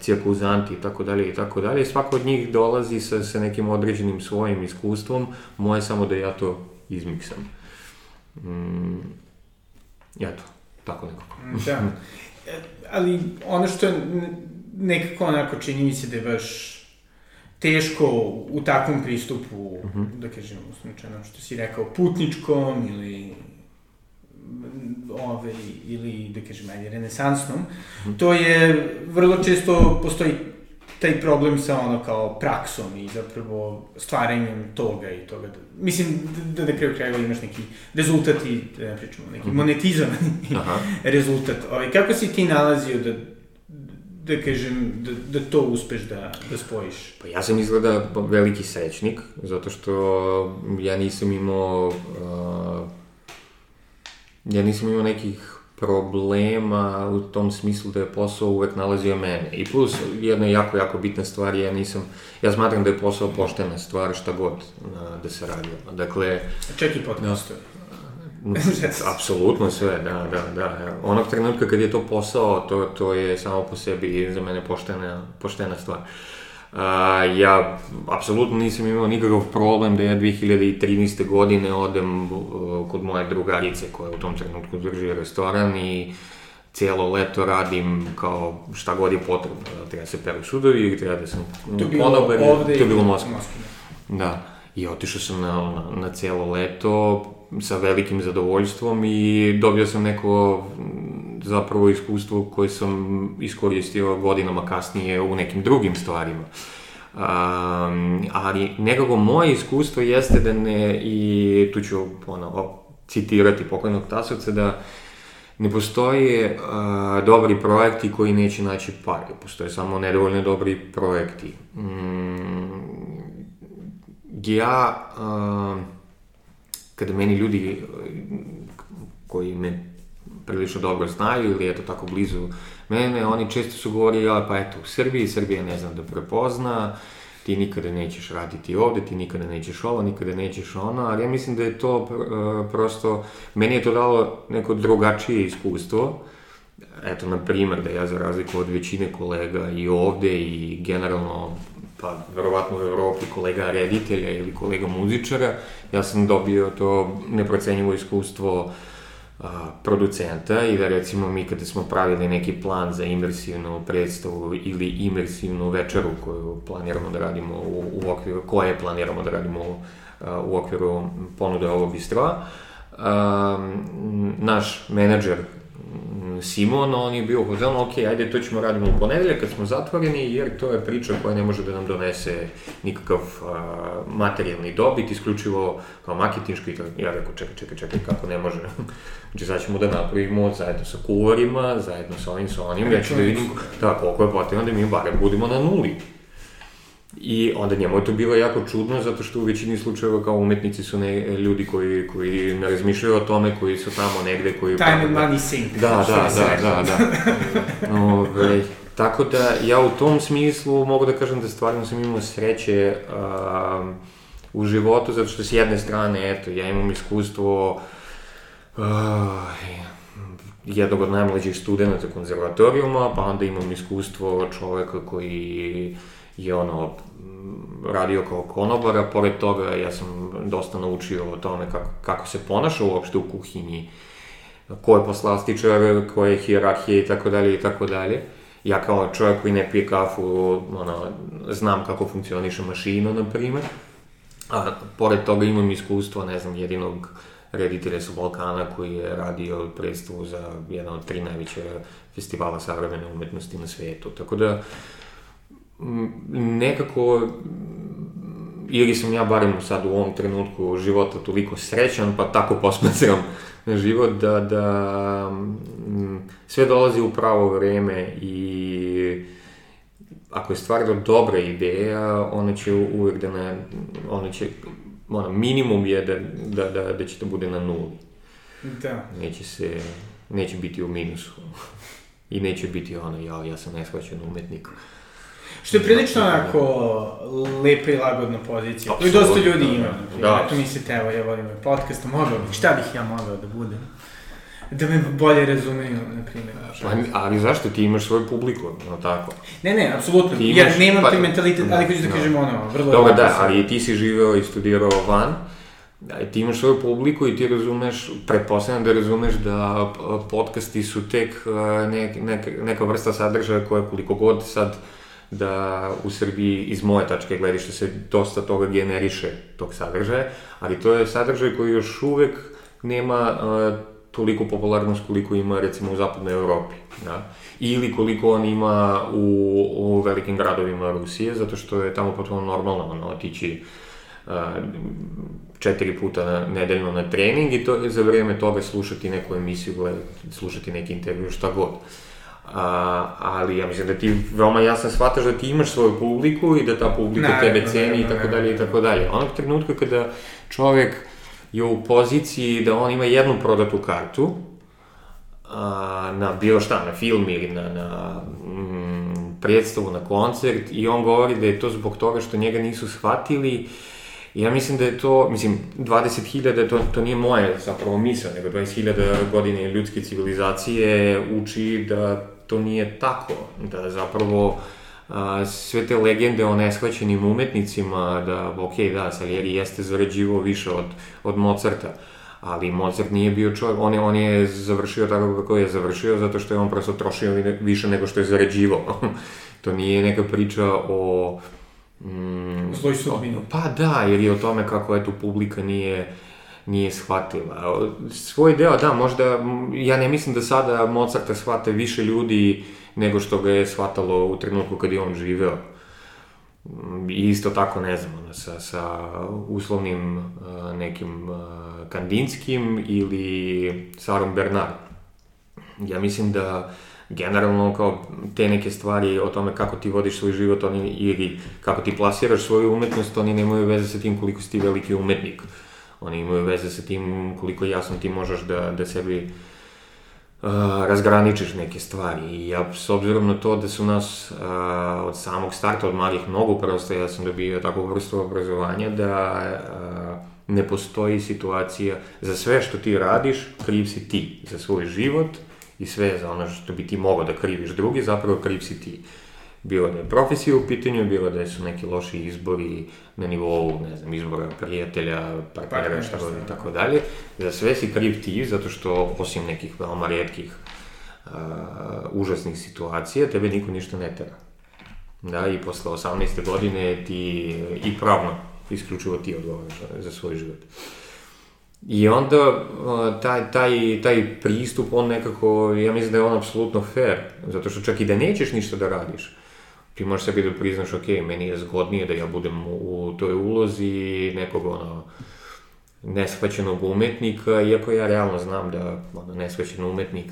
cirkuzanti i tako dalje i tako dalje. Svako od njih dolazi sa, sa nekim određenim svojim iskustvom, moje samo da ja to izmiksam. Mm, eto, tako nekako.
da. E, ali ono što je nekako onako čini mi se da je baš teško u takvom pristupu, uh mhm. -huh. da kažem, uslučeno, što si rekao, putničkom ili ove, ili, da kažem, ajde, renesansnom, to je, vrlo često postoji taj problem sa ono kao praksom i zapravo stvaranjem toga i toga. Da, mislim, da na kraju krajeva imaš neki rezultat i, da ne pričamo, neki -hmm. monetizovani Aha. *laughs* rezultat. Ovaj, kako si ti nalazio da, da kažem, da, da to uspeš da, da spojiš?
Pa ja sam izgleda veliki srećnik, zato što ja nisam imao, uh, ja nisam imao nekih problema u tom smislu da je posao uvek nalazio mene. I plus, jedna jako, jako bitna stvar, ja nisam, ja smatram da je posao poštena stvar šta god na, da se radi. Dakle...
Ček i podcast.
Apsolutno sve, da, da, da. Onog trenutka kad je to posao, to, to je samo po sebi za mene poštena, poštena stvar. Uh, ja apsolutno nisam imao nikakav problem da ja 2013. godine odem uh, kod moje drugarice koja u tom trenutku drži restoran i cijelo leto radim kao šta god je potrebno. Da treba se peru sudovi treba da sam
konobar. To
je bilo u Moskvi. Da. I otišao sam na, na, na cijelo leto sa velikim zadovoljstvom i dobio sam neko zapravo iskustvo koje sam iskoristio godinama kasnije u nekim drugim stvarima. Um, ali nekako moje iskustvo jeste da ne, i tu ću ono, citirati pokojnog Tasovca, da ne postoje uh, dobri projekti koji neće naći pare, postoje samo nedovoljno dobri projekti. Um, ja, uh, kada meni ljudi koji me prilično dobro znaju ili eto tako blizu mene, oni često su govorili, ja, pa eto, u Srbiji, Srbija ne znam da prepozna, ti nikada nećeš raditi ovde, ti nikada nećeš ovo, nikada nećeš ono, ali ja mislim da je to uh, prosto, meni je to dalo neko drugačije iskustvo, eto, na primer, da ja za razliku od većine kolega i ovde i generalno, pa verovatno u Evropi kolega reditelja ili kolega muzičara, ja sam dobio to neprocenjivo iskustvo uh, producenta i da recimo mi kada smo pravili neki plan za imersivnu predstavu ili imersivnu večeru koju planiramo da radimo u, u okviru, koje planiramo da radimo u, u okviru ponude ovog bistroa, naš menadžer Simon, on je bio u fazonu, ok, ajde, to ćemo radimo u ponedeljak kad smo zatvoreni, jer to je priča koja ne može da nam donese nikakav a, materijalni dobit, isključivo kao marketinški, ja rekao, čekaj, čekaj, čekaj, kako ne može. *laughs* znači, sad ćemo da napravimo zajedno sa kuvarima, zajedno sa ovim, sa onim, ja ću da vidim da, koliko je potrebno da mi barem budemo na nuli. I onda njemu je to bilo jako čudno, zato što u većini slučajeva kao umetnici su ne, ljudi koji, koji ne razmišljaju o tome, koji su tamo negde, koji...
Time and money sink.
Da, da, da, da, *laughs* da. Ove, tako da, ja u tom smislu mogu da kažem da stvarno sam imao sreće uh, u životu, zato što s jedne strane, eto, ja imam iskustvo uh, jednog od najmlađih studenta konzervatorijuma, pa onda imam iskustvo čoveka koji je ono, radio kao konobara, pored toga ja sam dosta naučio o tome kako, kako se ponaša uopšte u kuhinji, ko je poslastičar, ko je hijerarhija i tako dalje i tako dalje. Ja kao čovjek koji ne pije kafu, ono, znam kako funkcioniše mašina, na primer. A pored toga imam iskustvo, ne znam, jedinog reditelja sa Balkana koji je radio predstavu za jedan od tri najveće festivala savremene umetnosti na svetu. Tako da, nekako ili sam ja barem sad u ovom trenutku života toliko srećan, pa tako posmatram na život, da, da sve dolazi u pravo vreme i ako je stvarno dobra ideja, ona će uvek da ne, ona će, ona, minimum je da, da, da, da će to bude na nuli.
Da.
Neće se, neće biti u minusu. I neće biti ono, ja, ja sam neshvaćen umetnik.
Što je prilično onako lepa i lagodna pozicija. To i dosta ljudi ima. Da. Eto mislite, evo, ja volim ovaj podcast, mogao bih, šta bih ja mogao da budem? Da me bolje razumeju, na primjer.
Ali, ali zašto ti imaš svoju publiku, no tako?
Ne, ne, apsolutno. Imaš, ja nemam pa, taj mentalitet, ali kažu da, da kažem ono, vrlo...
Dobro, da, ali ti si živeo i studirao van, Da, ti imaš svoju publiku i ti razumeš, pretpostavljam da razumeš da podcasti su tek nek, neka, neka vrsta sadržaja koja koliko god sad uh, da u Srbiji iz moje tačke gledišta se dosta toga generiše tog sadržaja, ali to je sadržaj koji još uvek nema uh, toliko popularnost koliko ima recimo u zapadnoj Evropi, da? Ili koliko on ima u, u velikim gradovima Rusije, zato što je tamo potpuno normalno ono, otići uh, četiri puta nedeljno na trening i to, za vreme toga slušati neku emisiju, gledati, slušati neki intervju, šta god. A, ali ja mislim da ti veoma jasno shvataš da ti imaš svoju publiku i da ta publika ne, tebe ceni i tako dalje i tako dalje. Onog trenutka kada čovek je u poziciji da on ima jednu prodatu kartu, a, na bilo šta, na film ili na, na mm, predstavu, na koncert i on govori da je to zbog toga što njega nisu shvatili Ja mislim da je to, mislim, 20.000, to, to nije moje zapravo misla, nego 20.000 godine ljudske civilizacije uči da to nije tako, da zapravo a, sve te legende o neshvaćenim umetnicima, da, ok, da, Salieri jeste zarađivo više od, od Mozarta, ali Mozart nije bio čovjek, on je, on je završio tako kako je završio, zato što je on prosto trošio više nego što je zarađivo. *laughs* to nije neka priča o
Mm, Zloj sudbini.
Pa da, jer je o tome kako eto publika nije nije shvatila. Svoj deo, da, možda, ja ne mislim da sada Mozarta shvate više ljudi nego što ga je shvatalo u trenutku kad je on živeo. I isto tako, ne znam, sa, sa uslovnim uh, nekim uh, Kandinskim ili Sarom Bernard. Ja mislim da generalno kao te neke stvari o tome kako ti vodiš svoj život oni, ili kako ti plasiraš svoju umetnost, oni nemaju veze sa tim koliko si ti veliki umetnik. Oni imaju veze sa tim koliko jasno ti možeš da, da sebi uh, razgraničiš neke stvari. I ja, s obzirom na to da su nas uh, od samog starta, od malih mnogo prosto, ja sam dobio takvu vrstu obrazovanja da uh, ne postoji situacija za sve što ti radiš, kriv si ti za svoj život, i sve za ono što bi ti mogao da kriviš drugi, zapravo kriv si ti. Bilo da je profesija u pitanju, bilo da su neki loši izbori na nivou, ne znam, izbora prijatelja, partnera, šta god i tako dalje. Za sve si kriv ti, zato što, osim nekih veoma redkih uh, užasnih situacija, tebe niko ništa ne tera. Da, i posle 18. godine ti i pravno isključivo ti odgovaraš za svoj život. I onda taj, taj, taj pristup, on nekako, ja mislim da je on apsolutno fair, zato što čak i da nećeš ništa da radiš, ti možeš sebi da priznaš, ok, meni je zgodnije da ja budem u toj ulozi nekog, ono, neshvaćenog umetnika, iako ja realno znam da, ono, neshvaćen umetnik,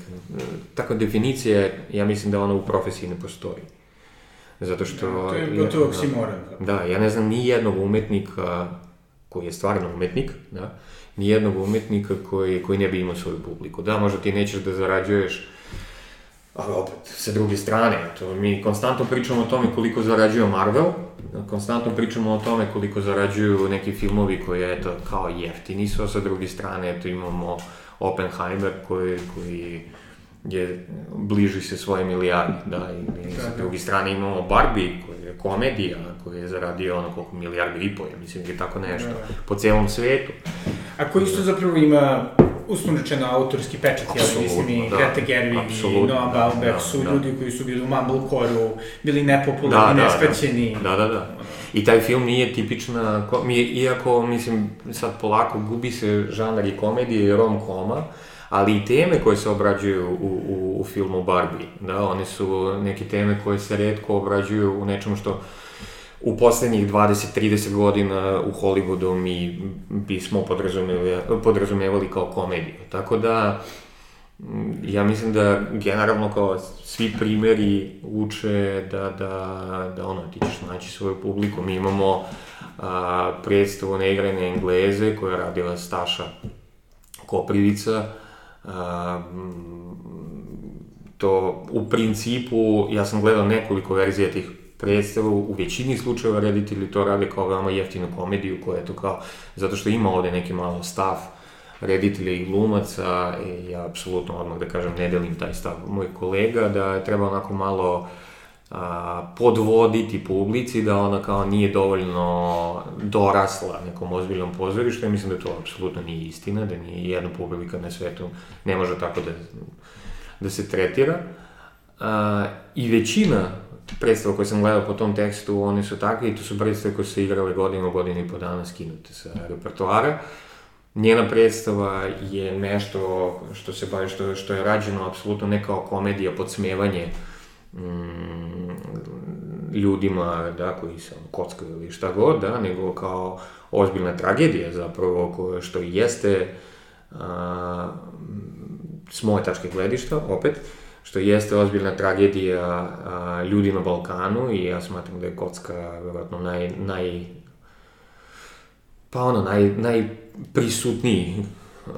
takva definicija, ja mislim da ona u profesiji ne postoji. Zato što...
Da, to je gotovo oksimoran.
Da, da, ja ne znam ni jednog umetnika koji je stvarno umetnik, da, ni jednog umetnika koji, koji ne bi imao svoju publiku. Da, možda ti nećeš da zarađuješ ali opet, sa druge strane, to mi konstantno pričamo o tome koliko zarađuje Marvel, konstantno pričamo o tome koliko zarađuju neki filmovi koji, eto, kao jeftini su, a sa druge strane, eto, imamo Oppenheimer koji, koji je, bliži se svoje milijardi, da, i, sa da, da. druge strane imamo Barbie, koja je komedija, koja je zaradio ono koliko milijardi i po, ja mislim da je tako nešto, po celom svetu.
A koji isto zapravo ima uslovno rečeno autorski pečat, ja mislim i da, Greta Gerwig i Noah Baumbach da, su da. ljudi koji su bili u Mumblecore-u, bili nepopularni, da, da, nespećeni.
Da, da, da. I taj film nije tipična, iako, mislim, sad polako gubi se žanar i komedije i rom-koma, ali i teme koje se obrađuju u, u, u filmu Barbie, da, one su neke teme koje se redko obrađuju u nečemu što u poslednjih 20-30 godina u Hollywoodu mi bismo podrazumevali, podrazumevali kao komediju. Tako da, ja mislim da generalno kao svi primeri uče da, da, da ono, ti ćeš naći svoju publiku. Mi imamo a, predstavu neigrane Engleze koja je radila Staša Koprivica, to u principu, ja sam gledao nekoliko verzija tih predstava, u većini slučajeva reditelji to rade kao veoma jeftinu komediju koja je to kao, zato što ima ovde neki malo stav reditelja i glumaca i ja apsolutno odmah da kažem ne delim taj stav. Moj kolega da treba onako malo a, podvoditi publici, da ona kao nije dovoljno dorasla nekom ozbiljnom pozorištu, ja mislim da to apsolutno nije istina, da nije jedna publika na svetu ne može tako da, da se tretira. A, I većina predstava koje sam gledao po tom tekstu, one su takve i to su predstave koje su igrale godinu, godinu i po dana skinute sa repertoara. njena predstava je nešto što se bavi, što, što je rađeno apsolutno ne kao komedija, podsmevanje mm, ljudima, da, koji se kockaju ili šta god, da, nego kao ozbiljna tragedija zapravo, koja, što jeste a, s moje tačke gledišta, opet, što jeste ozbiljna tragedija a, ljudi na Balkanu i ja smatram da je kocka verovatno naj, naj pa ono, naj, najprisutniji uh,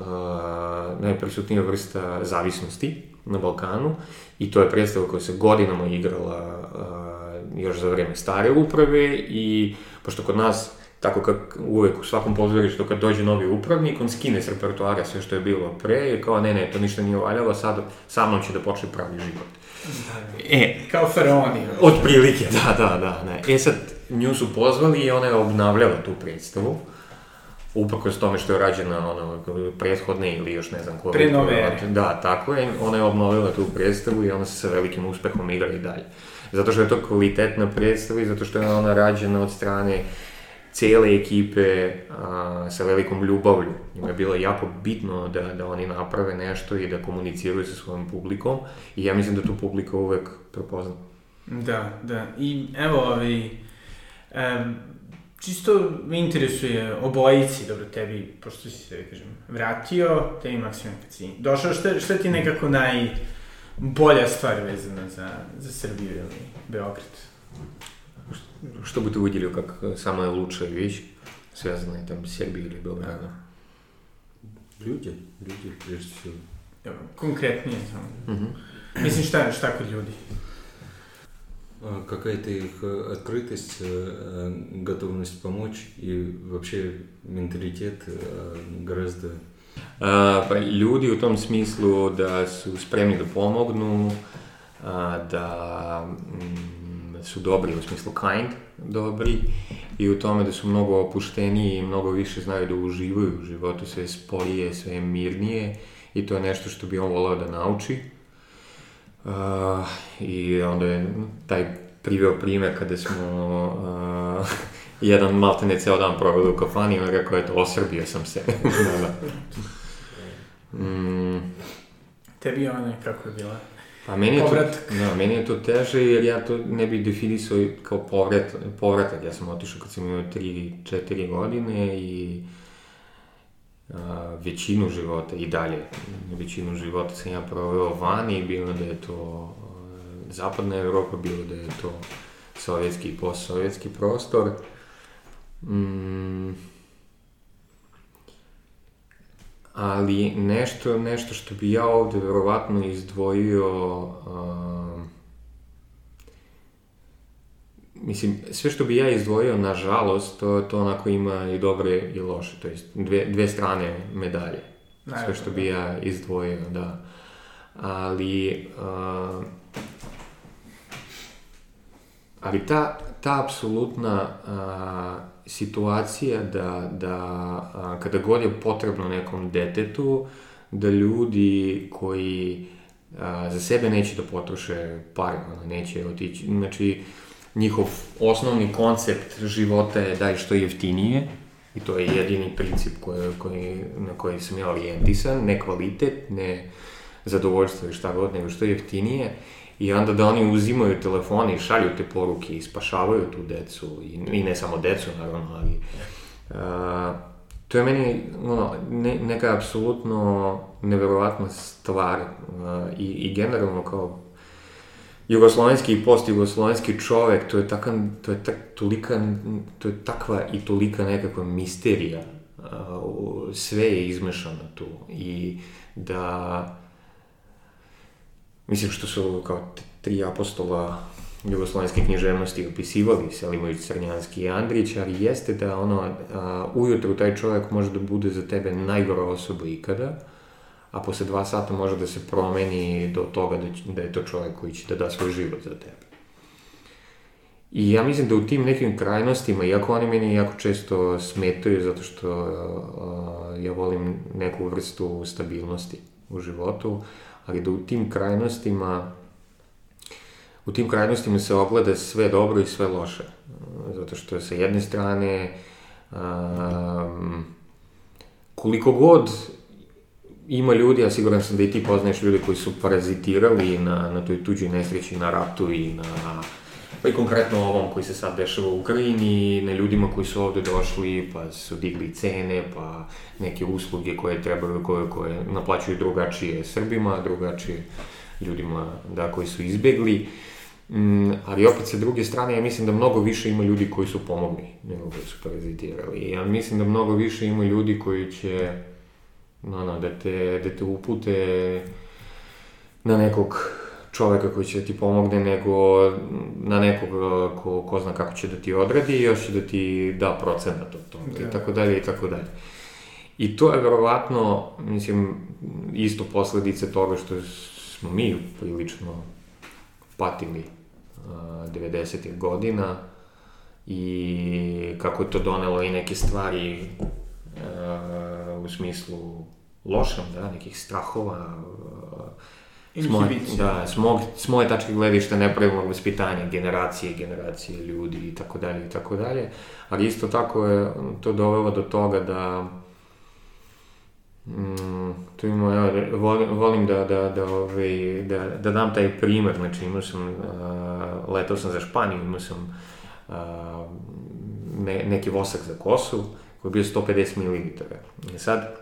najprisutnija vrsta zavisnosti na Balkanu i to je predstava koja se godinama igrala uh, još za vreme stare uprave i pošto kod nas tako kak uvek u svakom pozorištu kad dođe novi upravnik, on skine s repertoara sve što je bilo pre i kao ne, ne, to ništa nije valjalo, sad sa mnom će da počne pravi život.
Da, E, kao faraoni.
Od prilike, da, da, da. Ne. E sad, nju su pozvali i ona je obnavljala tu predstavu uprkos tome što je rađena ono, prethodne ili još ne znam koje.
Pre nove
Da, tako je, ona je obnovila tu predstavu i ona se sa velikim uspehom igra i dalje. Zato što je to kvalitetna predstava i zato što je ona rađena od strane cele ekipe a, sa velikom ljubavlju. Njima je bilo jako bitno da, da oni naprave nešto i da komuniciraju sa svojom publikom i ja mislim da tu publika uvek prepozna.
Da, da. I evo, ovaj, um, čisto me interesuje obojici, dobro, tebi, pošto si se, da kažem, vratio, tebi Maksimir kad si došao, šta, šta ti nekako najbolja stvar vezana za, za Srbiju ili Beograd?
Что бы ты выделил как самая лучшая вещь, связанная там с Сербией или Белградом?
Люди, люди прежде всего.
Конкретнее. Там. Угу. Mislim, šta, šta kod ljudi?
какая-то их э, открытость, э, э, готовность помочь и вообще менталитет grazda
A, pa ljudi u tom smislu da su spremni da pomognu, a, da su dobri u smislu kind, dobri i u tome da su mnogo opušteniji i mnogo više znaju da uživaju u životu, sve sporije, sve mirnije i to je nešto što bi on volao da nauči. Uh, I onda je taj priveo primer kada smo uh, *laughs* jedan maltene ceo dan proveli u kafani i on rekao, eto, osrbio sam se. da, da. *laughs*
Mm. Tebi ona kako je bila?
Pa meni je, to, da, meni je to teže jer ja to ne bih definisao kao povrat, povratak. Ja sam otišao kad sam imao 3-4 godine i a, većinu života i dalje, većinu života sam ja proveo vani, bilo da je to a, zapadna Evropa, bilo da je to sovjetski i postsovjetski prostor. Mm, ali nešto, nešto što bi ja ovde verovatno izdvojio uh, mislim, sve što bi ja izdvojio, nažalost, to, to onako ima i dobre i loše, to jest dve, dve strane medalje. Sve što bi ja izdvojio, da. Ali, uh, ali ta, ta apsolutna uh, situacija da, da a, kada god je potrebno nekom detetu, da ljudi koji a, za sebe neće da potroše pare, ono, neće otići, znači njihov osnovni koncept života je daj što jeftinije, i to je jedini princip koji, koji, na koji sam ja orijentisan, ne kvalitet, ne zadovoljstvo i šta god, nego što jeftinije, I onda da oni uzimaju telefone i šalju te poruke i spašavaju tu decu, i, i ne samo decu naravno, ali uh, to je meni ono, ne, neka apsolutno neverovatna stvar uh, i, i generalno kao jugoslovenski i postjugoslovenski čovek, to je taka, to je tak, tolika, to je takva i tolika nekakva misterija, sve je izmešano tu. I da mislim što su kao tri apostola jugoslovenske književnosti opisivali, Selimović, Crnjanski i Andrić, ali jeste da ono, a, ujutru taj čovjek može da bude za tebe najgora osoba ikada, a posle dva sata može da se promeni do toga da, da je to čovjek koji će da da svoj život za tebe. I ja mislim da u tim nekim krajnostima, iako oni meni jako često smetaju zato što uh, ja volim neku vrstu stabilnosti u životu, ali da u tim krajnostima u tim krajnostima se ogleda sve dobro i sve loše. Zato što sa jedne strane um, koliko god ima ljudi, a siguran sam da i ti poznaješ ljudi koji su parazitirali na, na toj tuđoj nesreći, na ratu i na pa i konkretno ovom koji se sad dešava u Ukrajini, na ljudima koji su ovde došli, pa su digli cene, pa neke usluge koje trebaju, koje, koje naplaćuju drugačije Srbima, drugačije ljudima da, koji su izbegli. Mm, ali opet sa druge strane, ja mislim da mnogo više ima ljudi koji su pomogli nego koji su parazitirali. Ja mislim da mnogo više ima ljudi koji će no, no, da, te, da te upute na nekog čoveka koji će da ti pomogne, nego na nekog ko, ko zna kako će da ti odradi i još će da ti da procenat od toga da. i tako dalje i tako dalje. I to je verovatno, mislim, isto posledice toga što smo mi prilično patili uh, 90. godina i kako je to donelo i neke stvari uh, u smislu lošem, da, nekih strahova, uh, S moje, da, s, mog, s moje tačke gledišta nepravilnog vaspitanja generacije generacije ljudi i tako dalje i tako dalje, ali isto tako je to dovelo do toga da Mm, tu ima, evo, volim, volim da, da, da, ovaj, da, da dam taj primer, znači imao sam, uh, letao sam za Španiju, imao sam uh, ne, neki vosak za kosu koji je bio 150 ml. I sad,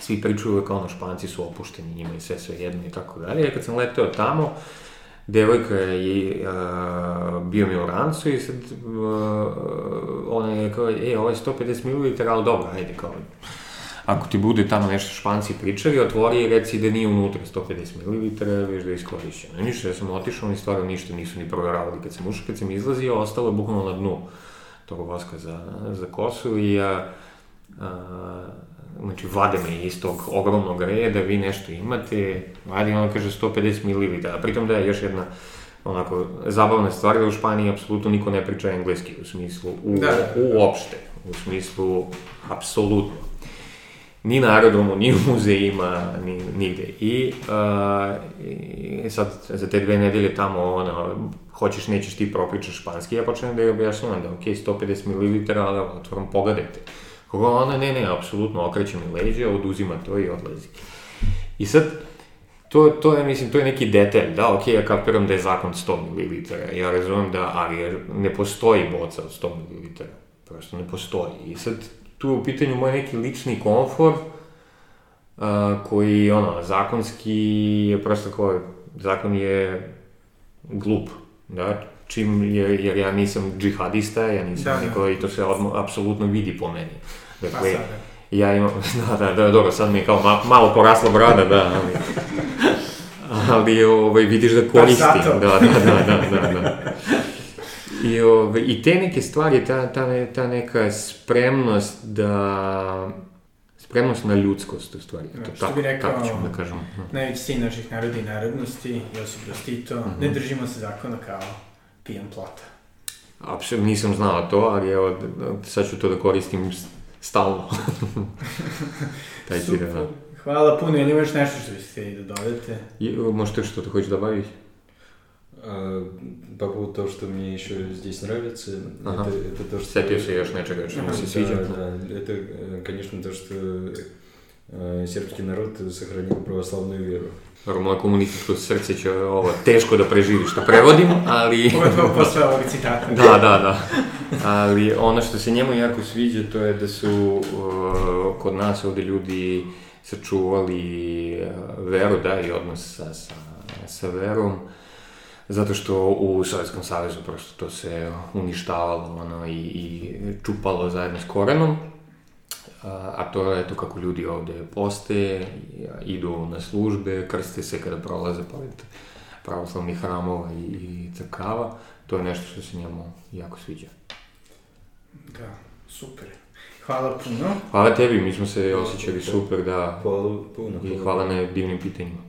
svi pričaju kao ono Španci su opušteni njima i sve sve jedno i tako dalje. I kad sam leteo tamo, devojka je uh, bio mi u rancu i sad uh, ona je kao, e, ovo je 150 ml, ali dobro, ajde, kao, ako ti bude tamo nešto španci pričali, otvori i reci da nije unutra 150 ml, već da je iskorišćeno. Ništa, ja sam otišao, ni stvarno ništa nisu ni proveravali kad sam ušao, kad sam izlazio, ostalo je bukvalno na dnu tog voska za, za kosu i ja, znači vade me iz tog ogromnog reda, vi nešto imate, vadi on kaže 150 ml, a pritom da je još jedna onako zabavna stvar da u Španiji apsolutno niko ne priča engleski u smislu u, da. uopšte, u smislu apsolutno ni na aerodromu, ni u muzejima, ni, nigde. I, uh, I sad, za te dve nedelje tamo, ono, hoćeš, nećeš ti propričaš španski, ja počnem da je objašnjavam da, ok, 150 ml, ali otvorom, pogledajte. Koga ona, ne, ne, apsolutno, okreće mi leđe, oduzima to i odlazi. I sad, to, to je, mislim, to je neki detalj, da, ok, ja kapiram da je zakon 100 ml, ja razumem da, ali ne postoji boca od 100 ml, prosto ne postoji. I sad, tu je u pitanju moj neki lični komfor, uh, koji, ono, zakonski je prosto kao, zakon je glup, da, čim, jer, jer ja nisam džihadista, ja nisam da, neko, da. i to se odmo, apsolutno vidi po meni. Dakle, pa sada. ja imam, *laughs* da, da, da, dobro, sad mi je kao ma, malo porasla brada, da, ali, ali ovaj, vidiš da pa koristim, da, da, da, da, da, da. I, ove, I te neke stvari, ta, ta, ta neka spremnost da spremnost na ljudskost, u stvari. To,
što
tako,
bi rekao,
tako ćemo da kažem.
Najveći sin naših naroda i narodnosti, Josip Broz Tito, mm -hmm. ne držimo se zakona kao pijan plota.
Apsolutno nisam znao to, ali evo, sad ću to da koristim stalno. *laughs*
Taj Super. Da. Hvala puno, ili imaš nešto što biste da dodate?
I, možete što te hoćeš da baviš?
По поводу того, что мне еще здесь нравится,
ага. это, это то, что... Сетишь ешь нечего, что мы
да, да, это, конечно, то, что народ сохранил православную веру.
Dobro, moje komunističko srce će ovo teško da preživi što prevodim, ali...
Pogotovo posle ovog citata.
da, da, da. Ali ono što se njemu jako sviđa to je da su uh, kod nas ovde ljudi sačuvali veru, da, i odnos sa, sa, sa verom. Zato što u Sovjetskom savezu prosto to se uništavalo ono, i, i čupalo zajedno s korenom. A to je to kako ljudi ovde poste, idu na službe, krste se kada prolaze pored pravoslavnih hramova i, i crkava. To je nešto što se njemu jako sviđa.
Da, super. Hvala puno.
Hvala tebi, mi smo se osjećali super, da.
Hvala puno.
I hvala na divnim pitanjima.